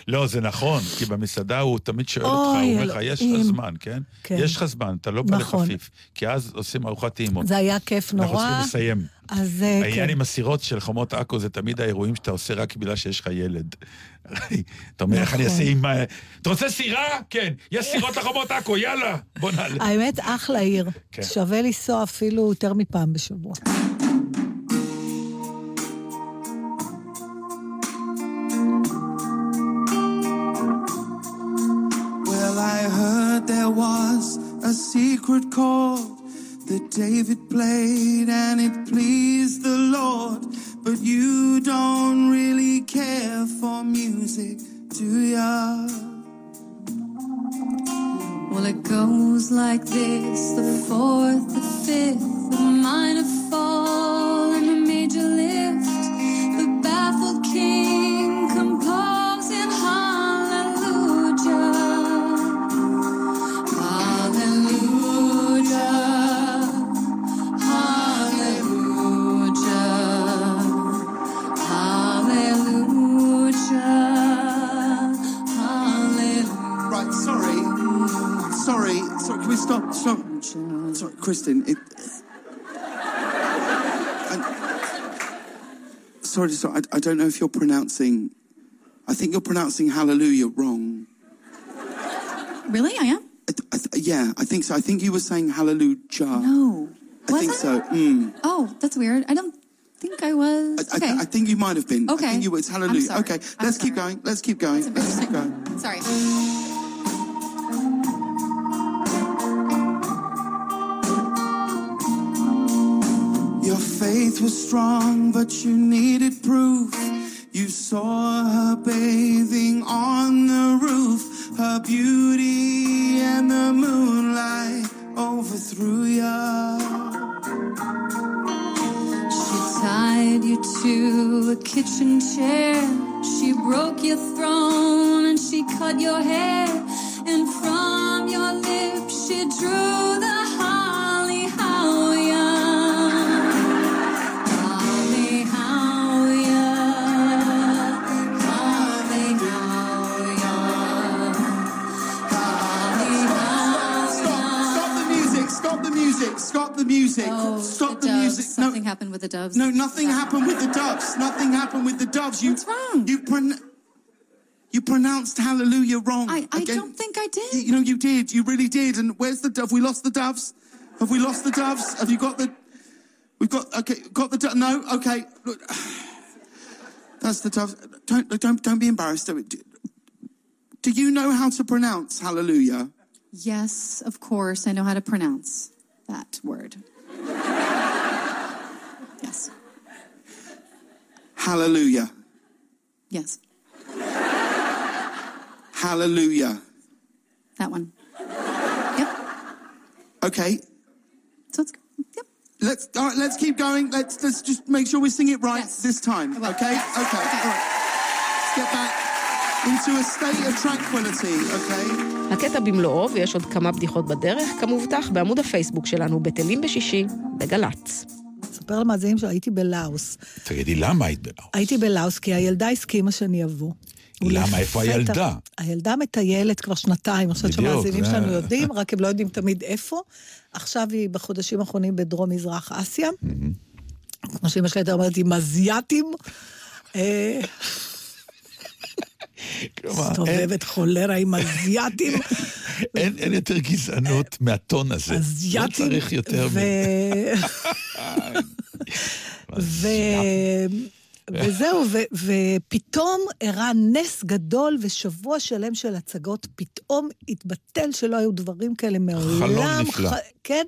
לא, זה נכון, כי במסעדה הוא תמיד שואל אותך, הוא אומר לך, יש לך אלוהים." זמן, כן? כן. יש לך זמן, אתה לא בא נכון. לחפיף. כי אז עושים ארוחת טעימות. זה היה כיף אנחנו נורא. צריכים לסיים. אז אה, העניין כן. עם הסירות של חומות עכו זה תמיד האירועים שאתה עושה רק בגלל שיש לך ילד. אתה אומר, איך אני נכון. אעשה עם... ה- אתה רוצה סירה? כן. יש סירות לחומות עכו, יאללה. בוא נעלה. האמת, אחלה עיר. כן. שווה לנסוע אפילו יותר מפעם בשבוע. Well, I heard there was a secret chord that David played and it pleased the Lord. But you don't really care for music, do ya? Well, it goes like this the fourth, the fifth, the minor fall, and the major lift. The baffled Sorry, Kristen, it. I- sorry, sorry, I, I don't know if you're pronouncing. I think you're pronouncing hallelujah wrong. Really? I am? I, th- I th- yeah, I think so. I think you were saying hallelujah. No. I Was think I? so. Mm. Oh, that's weird. I don't think I was. I, okay. I, I think you might have been. I Okay. think you were. It's hallelujah. sorry. Okay, I'm let's keep going. Let's keep going. Let's keep going. Sorry. Faith was strong, but you needed proof. You saw her bathing on the roof, her beauty and the moonlight overthrew you. She tied you to a kitchen chair. She broke your throne and she cut your hair. And from your lips she drew the music! Stop the music! Oh, Stop the the, music! Something no, happened with the doves. no, nothing happened with the doves. Nothing happened with the doves. You, What's wrong? You pron- you pronounced hallelujah wrong. I, I Again. don't think I did. you know, you did. You really did. And where's the dove? We lost the doves. Have we lost the doves? Have you got the? We've got. Okay, got the. Do- no. Okay. Look. That's the doves. Don't don't don't be embarrassed. Do you know how to pronounce hallelujah? Yes, of course, I know how to pronounce that word. yes, Hallelujah. yes, Hallelujah. that one. Yep. Okay. So it's yep. Let's all right, let's keep going. Let's let's just make sure we sing it right Yes. this time. Will. Okay? Okay. All right. Let's get back into a state of tranquility, okay? הקטע במלואו, ויש עוד כמה בדיחות בדרך, כמובטח בעמוד הפייסבוק שלנו, בטלים בשישי, בגל"צ. אספר למאזינים שהייתי בלאוס. תגידי, למה היית בלאוס? הייתי בלאוס כי הילדה הסכימה שאני אבוא. למה? איפה הילדה? הילדה מטיילת כבר שנתיים, אני חושבת שהמאזינים שלנו יודעים, רק הם לא יודעים תמיד איפה. עכשיו היא בחודשים האחרונים בדרום-מזרח אסיה. כמו שאמא שלי הייתה אומרת, עם אזייתים. אה, כלומר, מסתובבת חולרה עם אזייתים. אין אין יותר גזענות מהטון הזה. לא אזייתים. צריך יותר מ... ו- ו... וזהו, ו- ופתאום אירע נס גדול ושבוע שלם של הצגות, פתאום התבטל שלא היו דברים כאלה מעולם. חלום נפלא. ח- כן.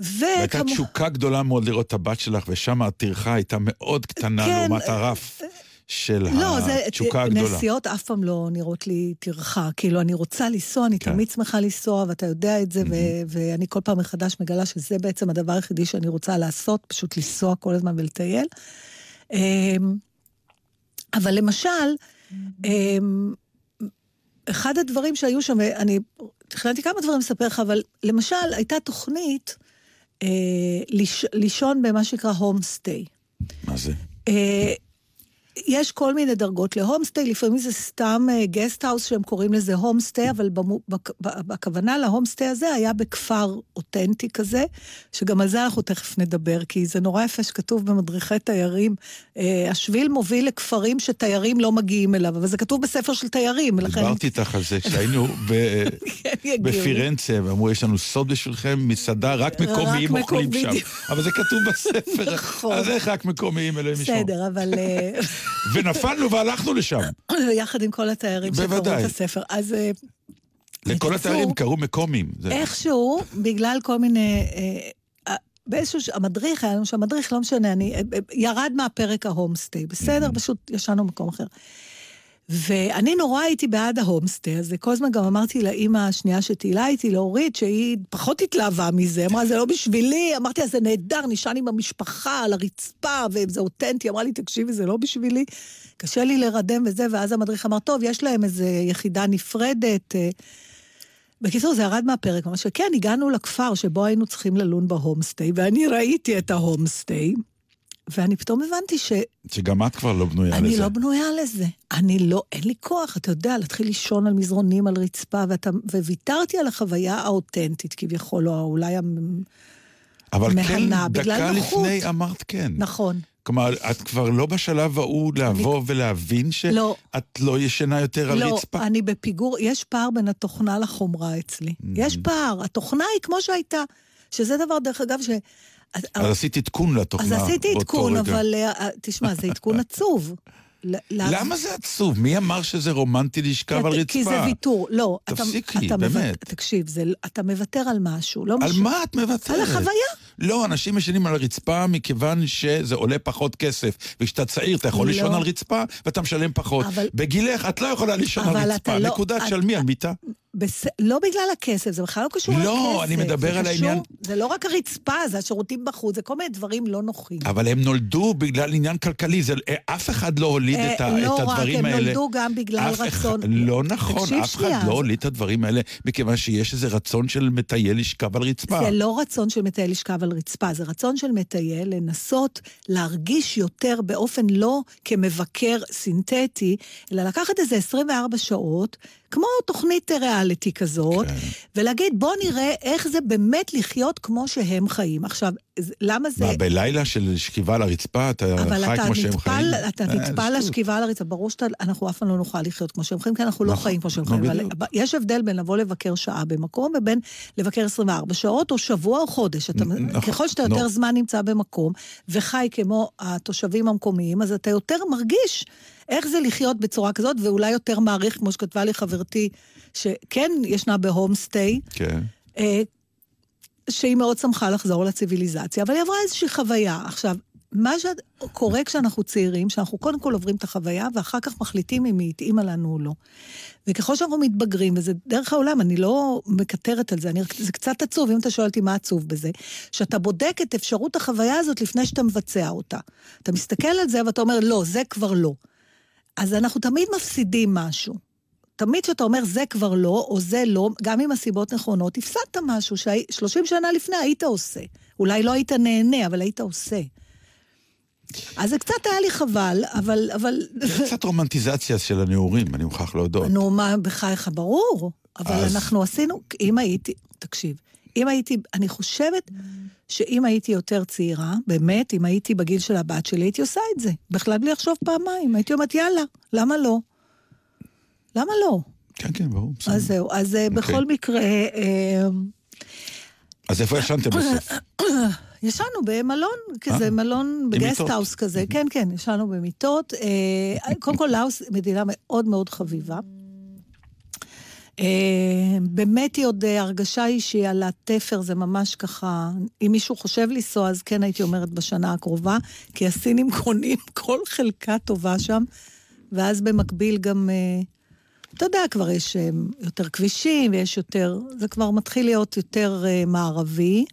והייתה וכמו... תשוקה גדולה מאוד לראות את הבת שלך, ושם הטרחה הייתה מאוד קטנה כן, לעומת אה, הרף של לא, זה, התשוקה הגדולה. נסיעות אף פעם לא נראות לי טרחה. כאילו, אני רוצה לנסוע, אני כן. תמיד שמחה לנסוע, ואתה יודע את זה, ו- ואני כל פעם מחדש מגלה שזה בעצם הדבר היחידי שאני רוצה לעשות, פשוט לנסוע כל הזמן ולטייל. אמ, אבל למשל, אמ, אחד הדברים שהיו שם, ואני תכננתי כמה דברים לספר לך, אבל למשל, הייתה תוכנית אה, ליש, לישון במה שנקרא הום סטי. מה זה? אה, יש כל מיני דרגות להומסטי, לפעמים זה סתם גסט האוס שהם קוראים לזה הומסטי, אבל במו, בכ, ב- בכוונה להומסטי הזה היה בכפר אותנטי כזה, שגם על זה אנחנו תכף נדבר, כי זה נורא יפה שכתוב במדריכי תיירים, אה, השביל מוביל לכפרים שתיירים לא מגיעים אליו, אבל זה כתוב בספר של תיירים, ולכן... דיברתי איתך על זה כשהיינו ב- יגיעו. בפירנצה, ואמרו, יש לנו סוד בשבילכם, מסעדה, רק מקומיים אוכלים שם. אבל זה כתוב בספר, נכון. אז איך רק מקומיים אלוהים ישמור. בסדר, אבל... אה, ונפלנו והלכנו לשם. יחד עם כל התיירים שקראו. את הספר. אז אה, לכל בקיצור, התיירים קראו מקומיים. זה- איכשהו, בגלל כל מיני... אה, אה, באיזשהו... המדריך, היה לנו שם מדריך, לא משנה, אני... אה, אה, ירד מהפרק ההומסטי, בסדר? פשוט ישנו במקום אחר. ואני נורא הייתי בעד ההומסטי הזה, כל הזמן גם אמרתי לאימא השנייה שטיילה איתי, לאורית, שהיא פחות התלהבה מזה, אמרה, זה לא בשבילי, אמרתי לה, זה נהדר, נשען עם המשפחה על הרצפה, וזה אותנטי, אמרה לי, תקשיבי, זה לא בשבילי, קשה לי לרדם וזה, ואז המדריך אמר, טוב, יש להם איזו יחידה נפרדת. אה." בקיצור, זה ירד מהפרק, ממש שכן, הגענו לכפר שבו היינו צריכים ללון בהומסטי, ואני ראיתי את ההומסטי, ואני פתאום הבנתי ש... שגם את כבר לא בנויה אני לזה. לא בנויה לזה. אני לא, אין לי כוח, אתה יודע, להתחיל לישון על מזרונים, על רצפה, ואתה, וויתרתי על החוויה האותנטית כביכול, או אולי המ... אבל כן, דקה נוחות. לפני אמרת כן. נכון. כלומר, את כבר לא בשלב ההוא לבוא ולהבין שאת לא. לא ישנה יותר על לא, רצפה. אני בפיגור, יש פער בין התוכנה לחומרה אצלי. יש פער, התוכנה היא כמו שהייתה, שזה דבר, דרך אגב, ש... אז עשית עדכון לתוכנה אז עשיתי עדכון. אבל אה, תשמע, זה עדכון עצוב. למה זה עצוב? מי אמר שזה רומנטי לשכב על רצפה? כי זה ויתור. לא, אתה- תפסיקי, באמת. תקשיב, אתה מוותר על משהו. לא על. מה את מוותרת? על החוויה. לא, אנשים ישנים על הרצפה מכיוון שזה עולה פחות כסף. וכשאתה צעיר אתה יכול לא. לישון על רצפה ואתה משלם פחות. בגילך את לא יכולה לישון על רצפה. לא- נקודה, תשלמי על מיטה. בס... לא בגלל הכסף, זה בכלל לא קשור לא, לכסף. אני מדבר על קשור- העניין- זה לא רק הרצפה, זה השירותים בחוץ, זה כל מיני דברים לא נוחים. אבל הם נולדו בגלל עניין כלכלי, זה, אה, אף אחד לא הוליד אה, את, ה, לא את רק, הדברים הם האלה. נולדו גם בגלל אף אחד- רצון. לא נכון, אף שנייה, אחד לא הוליד את הדברים האלה, מכיוון שיש איזה רצון של מטייל לשכב על רצפה. זה לא רצון של מטייל לשכב על רצפה, זה רצון של מטייל לנסות להרגיש יותר באופן לא כמבקר סינתטי, אלא לקחת איזה 24 שעות, כמו תוכנית ריאליטי כזאת, כן. ולהגיד, בוא נראה איך זה באמת לחיות כמו שהם חיים. עכשיו, למה זה... מה, בלילה של שכיבה על הרצפה אתה אבל חי אתה כמו שהם חיים? אתה אה, נטפל שטות. לשכיבה על הרצפה, ברור שאנחנו אף פעם לא נוכל לחיות כמו שהם חיים, כי אנחנו לא נכון, חיים כמו שהם חיים. אבל. יש הבדל בין לבוא לבקר שעה במקום ובין לבקר 24 שעות או שבוע או חודש. אתה, נכון, ככל שאתה. יותר זמן נמצא במקום וחי כמו התושבים המקומיים, אז אתה יותר מרגיש איך זה לחיות בצורה כזאת, ואולי יותר מעריך, כמו שכתבה לי חברתי, שכן ישנה בהום-סטי, כן. אה, שהיא מאוד שמחה לחזור לציוויליזציה, אבל היא עברה איזושהי חוויה. עכשיו, מה שקורה כשאנחנו צעירים, שאנחנו קודם כל עוברים את החוויה, ואחר כך מחליטים אם היא התאימה לנו או לא. וככל שאנחנו מתבגרים, וזה דרך העולם, אני לא מקטרת על זה, אני, זה קצת עצוב, אם אתה שואל אותי מה עצוב בזה, שאתה בודק את אפשרות החוויה הזאת לפני שאתה מבצע אותה. אתה מסתכל על זה ואתה אומר, לא, זה כבר לא. אז אנחנו תמיד מפסידים משהו. תמיד כשאתה אומר זה כבר לא, או זה לא, גם אם הסיבות נכונות, הפסדת משהו ש-30 שנה לפני היית עושה. אולי לא היית נהנה, אבל היית עושה. אז זה קצת היה לי חבל, אבל... אבל... זה קצת רומנטיזציה של הנעורים, אני מוכרח להודות. נו, מה, בחייך, ברור. אבל אז- אנחנו עשינו, אם הייתי, תקשיב, אם הייתי, אני חושבת שאם הייתי יותר צעירה, באמת, אם הייתי בגיל של הבת שלי, הייתי עושה את זה. בכלל בלי לחשוב פעמיים. הייתי אומרת, יאללה, למה לא? למה לא? כן, כן, ברור. בסדר. אז זהו, אז אה, בכל מקרה, אה, אז איפה ישנתם בסוף? ישנו במלון, כזה אה, מלון, בגסט מיטות. האוס כזה, כן, כן, ישנו במיטות. אה, קודם כל, לאוס מדינה מאוד מאוד חביבה. אה, באמת היא עוד, אה, הרגשה היא שהיא על התפר, זה ממש ככה, אם מישהו חושב לנסוע, אז כן הייתי אומרת בשנה הקרובה, כי הסינים קונים כל חלקה טובה שם, ואז במקביל גם, אה, אתה יודע, כבר יש יותר כבישים, ויש יותר, זה כבר מתחיל להיות יותר מערבי.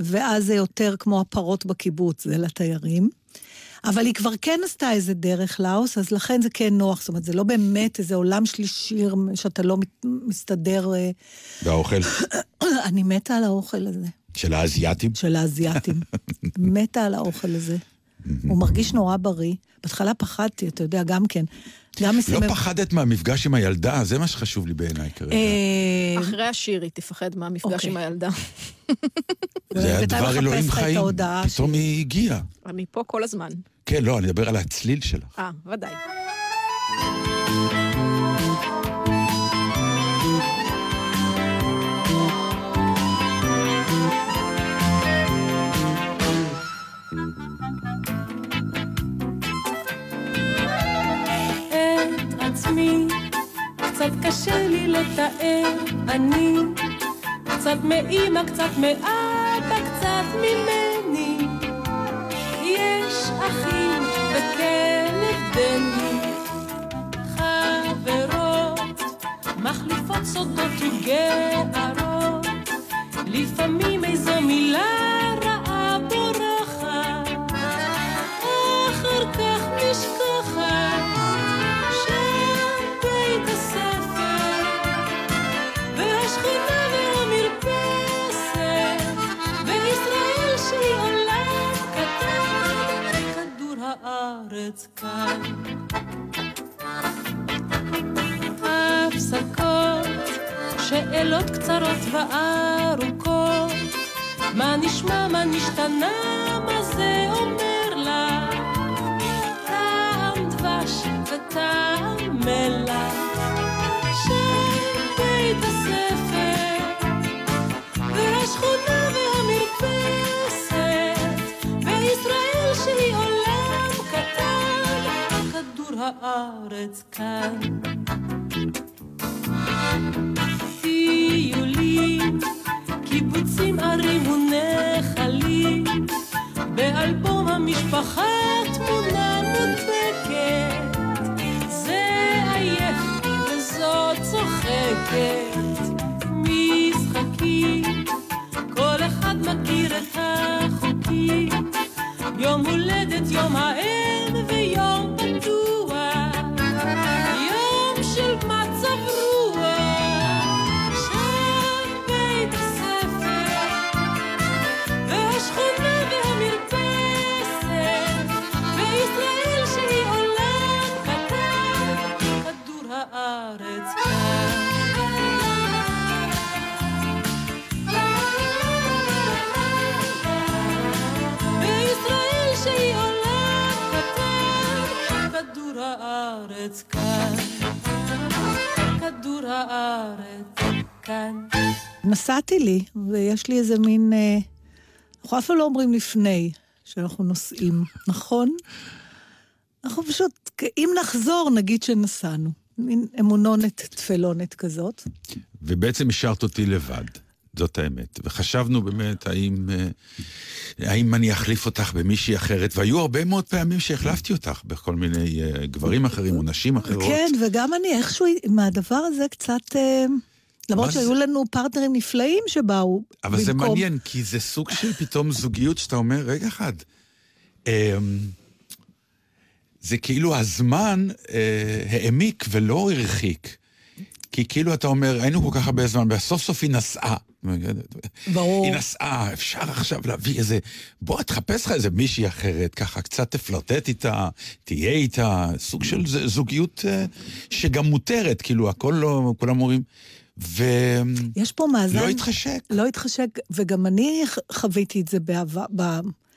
ואז זה יותר כמו הפרות בקיבוץ, זה לתיירים. אבל היא כבר כן עשתה איזה דרך לאוס, אז לכן זה כן נוח. זאת אומרת, זה לא באמת איזה עולם שלישי שאתה לא מסתדר... אה, והאוכל אני מתה על האוכל הזה, של האזייתים? של האזייתים. מתה על האוכל הזה. הוא מרגיש נורא בריא. בהתחלה פחדתי, אתה יודע, גם כן. גם לא מסמם... פחדת מהמפגש עם הילדה? זה מה שחשוב לי בעיניי כרגע. אה, אחרי השיר היא תפחד מהמפגש אוקיי. עם הילדה. זה היה בינתיים דבר מחפש אלוהים חיים. פתאום היא הגיעה. אני פה כל הזמן. כן, לא, אני מדבר על הצליל שלך. אה, ודאי. עצמי, קצת קשה לי לתאר, אני קצת מאימא, קצת מאבא, קצת ממני. יש אחים וכן הבדלים, חברות, מחליפות סודות וגערות, לפעמים איזו מילה רעה הארץ כאן. הפסקות, שאלות קצרות וארוכות, מה נשמע, מה נשתנה, מה זה אומר לך? טעם דבש וטעם מלח. הארץ כאן. טיולים, קיבוצים, ערים ונחלים, באלבום המשפחה תמונה מודבקת, זה עייף וזאת צוחקת, משחקים, כל אחד מכיר את החוקים, יום הולדת, יום האם כדור הארץ כאן. נסעתי לי, ויש לי איזה מין... אה, אנחנו אף פעם לא אומרים לפני שאנחנו נוסעים, נכון? אנחנו פשוט, אם נחזור, נגיד שנסענו. מין אמונונת, תפלונת כזאת. ובעצם השארת אותי לבד, זאת האמת. וחשבנו באמת, האם, אה, האם אני אחליף אותך במישהי אחרת, והיו הרבה מאוד פעמים שהחלפתי אותך בכל מיני אה, גברים אחרים או נשים אחרות. כן, וגם אני איכשהו, מהדבר הזה קצת... אה, למרות מה זה? שהיו לנו פרטנרים נפלאים שבאו אבל זה במקום- מעניין, כי זה סוג של פתאום זוגיות שאתה אומר, רגע אחד, אמ, זה כאילו הזמן אה, העמיק ולא הרחיק. כי כאילו אתה אומר, היינו כל כך הרבה זמן, וסוף סוף היא נסעה. ברור. היא נסעה, אפשר עכשיו להביא איזה... בוא, תחפש לך איזה מישהי אחרת, ככה קצת תפלרטט איתה, תהיה איתה, סוג של זוגיות אה, שגם מותרת, כאילו, הכל לא... כולם אומרים... ולא יש פה מאזן... התחשק. לא התחשק, וגם אני חוויתי את זה בעבר... ב...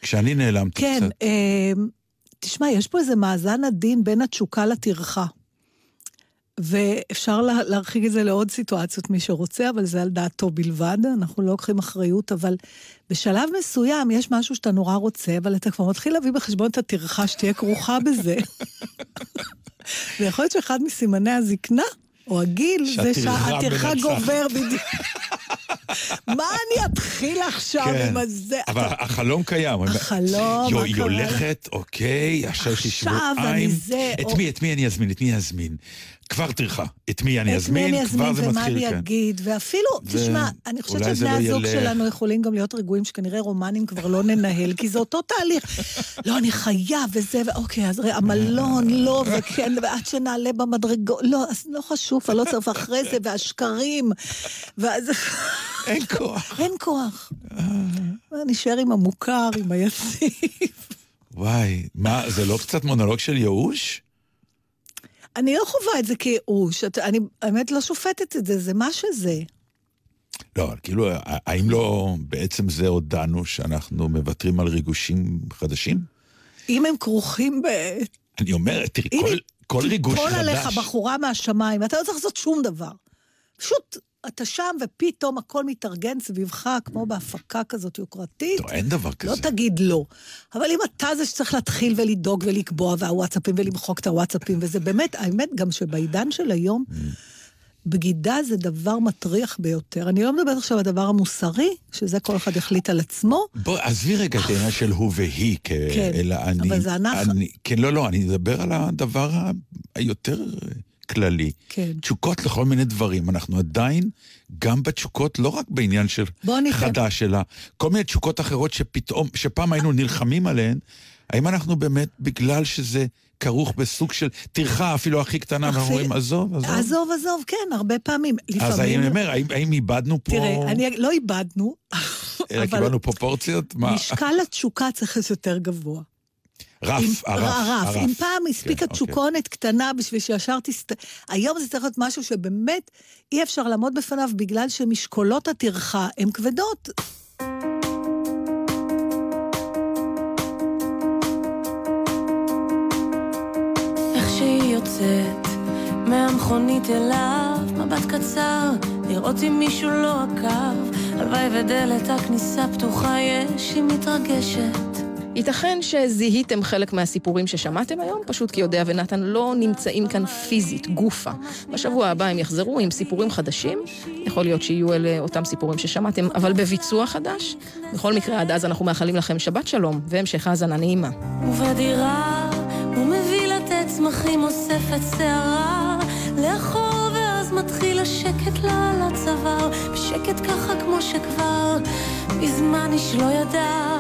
כשאני נעלמתי כן, קצת. אה, תשמע, יש פה איזה מאזן עדין בין התשוקה לטרחה. ואפשר לה, להרחיק את זה לעוד סיטואציות, מי שרוצה, אבל זה על דעתו בלבד, אנחנו לא לוקחים אחריות, אבל בשלב מסוים יש משהו שאתה נורא רוצה, אבל אתה כבר מתחיל להביא בחשבון את הטרחה שתהיה כרוכה בזה. ויכול להיות שאחד מסימני הזקנה, או הגיל, זה שהטרחה. גובר בדיוק. מה אני אתחיל עכשיו כן. עם הזה? אבל החלום קיים. החלום, יו, היא? הולכת, אוקיי, עכשיו יש לי עכשיו אני שבועיים. זה, את או- מי, את מי אני אזמין? את מי אני אזמין? כבר טרחה. את מי אני את מי אזמין? אני כבר אזמין זה ומה מתחיל, אני כן. אגיד, ואפילו, ו- תשמע, אני חושבת זה שבני לא הזוג ילך. שלנו יכולים גם להיות רגועים, שכנראה רומנים כבר לא ננהל, כי זה אותו תהליך. לא, אני חייב וזה, ואוקיי, אז ראה, המלון, לא, וכן, ועד שנעלה במדרגות, לא, אז לא חשוב, אני לא צריך, ואחרי זה, והשקרים, ואז... אין כוח. אין כוח. נשאר עם המוכר, עם היציב. וואי, מה, זה לא קצת מונולוג של ייאוש? אני לא חווה את זה כייאוש, אני האמת לא שופטת את זה, זה מה שזה. לא, כאילו, האם לא בעצם זה הודענו שאנחנו מוותרים על ריגושים חדשים? אם הם כרוכים ב... אני אומר, תראי, כל, כל ריגוש תיפול עליך חדש... בחורה מהשמיים, אתה לא צריך לעשות שום דבר. פשוט, אתה שם ופתאום הכל מתארגן סביבך, כמו בהפקה כזאת יוקרתית. לא, אין דבר לא כזה. תגיד לא. אבל אם אתה זה שצריך להתחיל ולדאוג ולקבוע, והוואטסאפים ולמחוק את הוואטסאפים, וזה באמת, האמת, גם שבעידן של היום, Mm. בגידה זה דבר מטריח ביותר. אני לא מדברת עכשיו על הדבר המוסרי, שזה כל אחד יחליט על עצמו. בוא, עזבי רגע את העניין של הוא והיא, כ... כן, אלא אני... אבל זה אנחנו. אני... כן, לא, לא, אני מדבר על הדבר היותר כללי. כן. תשוקות לכל מיני דברים. אנחנו עדיין, גם בתשוקות, לא רק בעניין של חדש, אלא כל מיני תשוקות אחרות שפתאום, שפעם היינו נלחמים עליהן, האם אנחנו באמת, בגלל שזה כרוך בסוג של טרחה אפילו הכי קטנה, אנחנו אומרים, עזוב, עזוב. עזוב, עזוב, כן, הרבה פעמים. אז לפעמים... אני אומר, האם, האם איבדנו פה... תראה, אני לא איבדנו, אלא קיבלנו פרופורציות? משקל התשוקה צריך להיות יותר גבוה. רף, הרף, הרף. אם פעם הספיקה כן, תשוקונת קטנה בשביל שישר תסת... היום זה צריך להיות משהו שבאמת אי אפשר לעמוד בפניו בגלל שמשקולות הטרחה הן כבדות. יוצאת מהמכונית אליו, מבט קצר, לראות אם מישהו לא עקב. הלוואי ודלת הכניסה פתוחה יש, היא מתרגשת. ייתכן שזיהיתם חלק מהסיפורים ששמעתם היום, פשוט כי יודע ונתן לא נמצאים כאן פיזית, גופה. בשבוע הבא הם יחזרו עם סיפורים חדשים, יכול להיות שיהיו אלה אותם סיפורים ששמעתם, אבל בביצוע חדש. בכל מקרה, עד אז אנחנו מאחלים לכם שבת שלום והמשך האזנה נעימה. ובדירה הוא מביא לתת צמחים, אוספת שערה לאחור, ואז מתחיל השקט לה על הצוואר, בשקט ככה כמו שכבר מזמן איש לא ידע.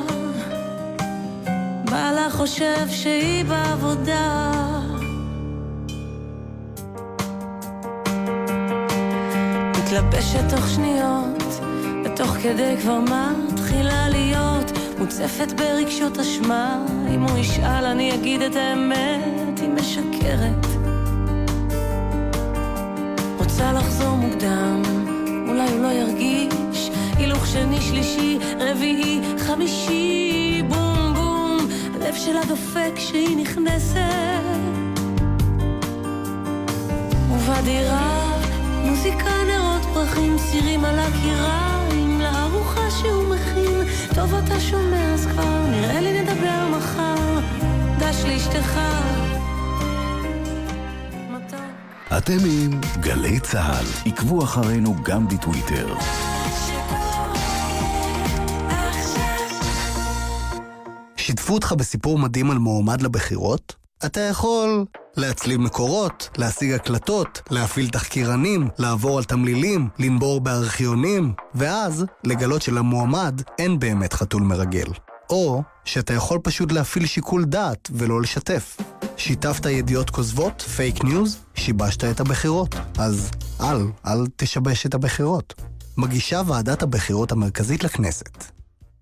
בעלה חושב שהיא בעבודה. מתלבשת תוך שניות, ותוך כדי כבר מתחילה להיות מוצפת ברגשות אשמה. אם הוא ישאל אני אגיד את האמת, היא משקרת. רוצה לחזור מוקדם, אולי הוא לא ירגיש. הילוך שני, שלישי, רביעי, חמישי. הלב שלה דופק כשהיא נכנסת. ובדירה מוזיקה, נרות, פרחים, צירים על הקיריים לארוחה שהוא מכין. טוב אתה שומע אז כבר, נראה לי נדבר מחר. דש לאשתך. אתם עם גלי צה"ל, עקבו אחרינו גם בטוויטר. שיתפו אותך בסיפור מדהים על מועמד לבחירות? אתה יכול להצליב מקורות, להשיג הקלטות, להפעיל תחקירנים, לעבור על תמלילים, לנבור בארכיונים, ואז לגלות שלמועמד אין באמת חתול מרגל. או שאתה יכול פשוט להפעיל שיקול דעת ולא לשתף. שיתפת ידיעות כוזבות, פייק ניוז, שיבשת את הבחירות. אז אל, אל תשבש את הבחירות. מגישה ועדת הבחירות המרכזית לכנסת.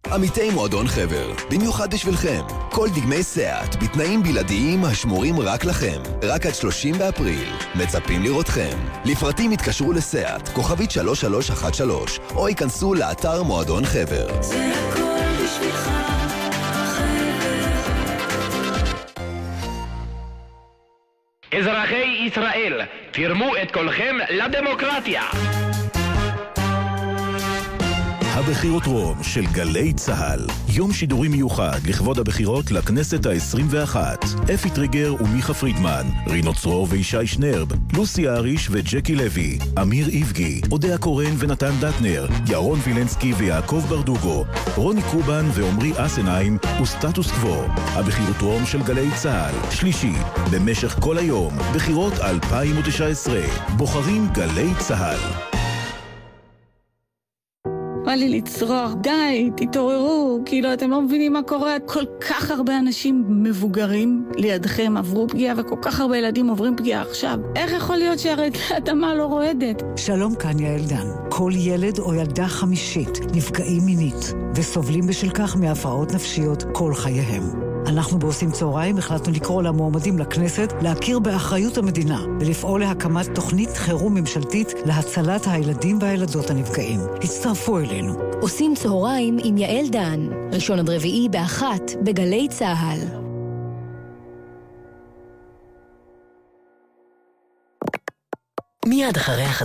עמיתי מועדון חבר, במיוחד בשבילכם. כל דגמי סיאט, בתנאים בלעדיים השמורים רק לכם. רק עד 30 באפריל. מצפים לראותכם. לפרטים התקשרו לסיאט, כוכבית 3313, או היכנסו לאתר מועדון חבר. זה הכל בשבילך, אזרחי ישראל, תרמו את קולכם לדמוקרטיה. הבחירות רום של גלי צה"ל. יום שידורי מיוחד לכבוד הבחירות לכנסת ה-21. אפי טריגר ומיכה פרידמן, רינו צרור וישי שנרב, לוסי אריש וג'קי לוי, אמיר איבגי, אודיה קורן ונתן דטנר, ירון וילנסקי ויעקב ברדוגו, רוני קובן ועמרי אסנהיים וסטטוס קוו. הבחירות רום של גלי צה"ל. שלישי, במשך כל היום, בחירות 2019. בוחרים גלי צה"ל. בא לי לצרוח, די, תתעוררו, כאילו אתם לא מבינים מה קורה, כל כך הרבה אנשים מבוגרים לידכם עברו פגיעה וכל כך הרבה ילדים עוברים פגיעה עכשיו. איך יכול להיות שהרעידת האדמה לא רועדת? שלום כאן יעל דן. כל ילד או ילדה חמישית נפגעים מינית וסובלים בשל כך מהפרעות נפשיות כל חייהם. אנחנו בעושים צהריים החלטנו לקרוא למועמדים לכנסת להכיר באחריות המדינה ולפעול להקמת תוכנית חירום ממשלתית להצלת הילדים והילדות הנפגעים. הצטרפו אלינו. עושים צהריים עם יעל דן, ראשון עד רביעי באחת בגלי צה"ל. מיד אחרי החדשות.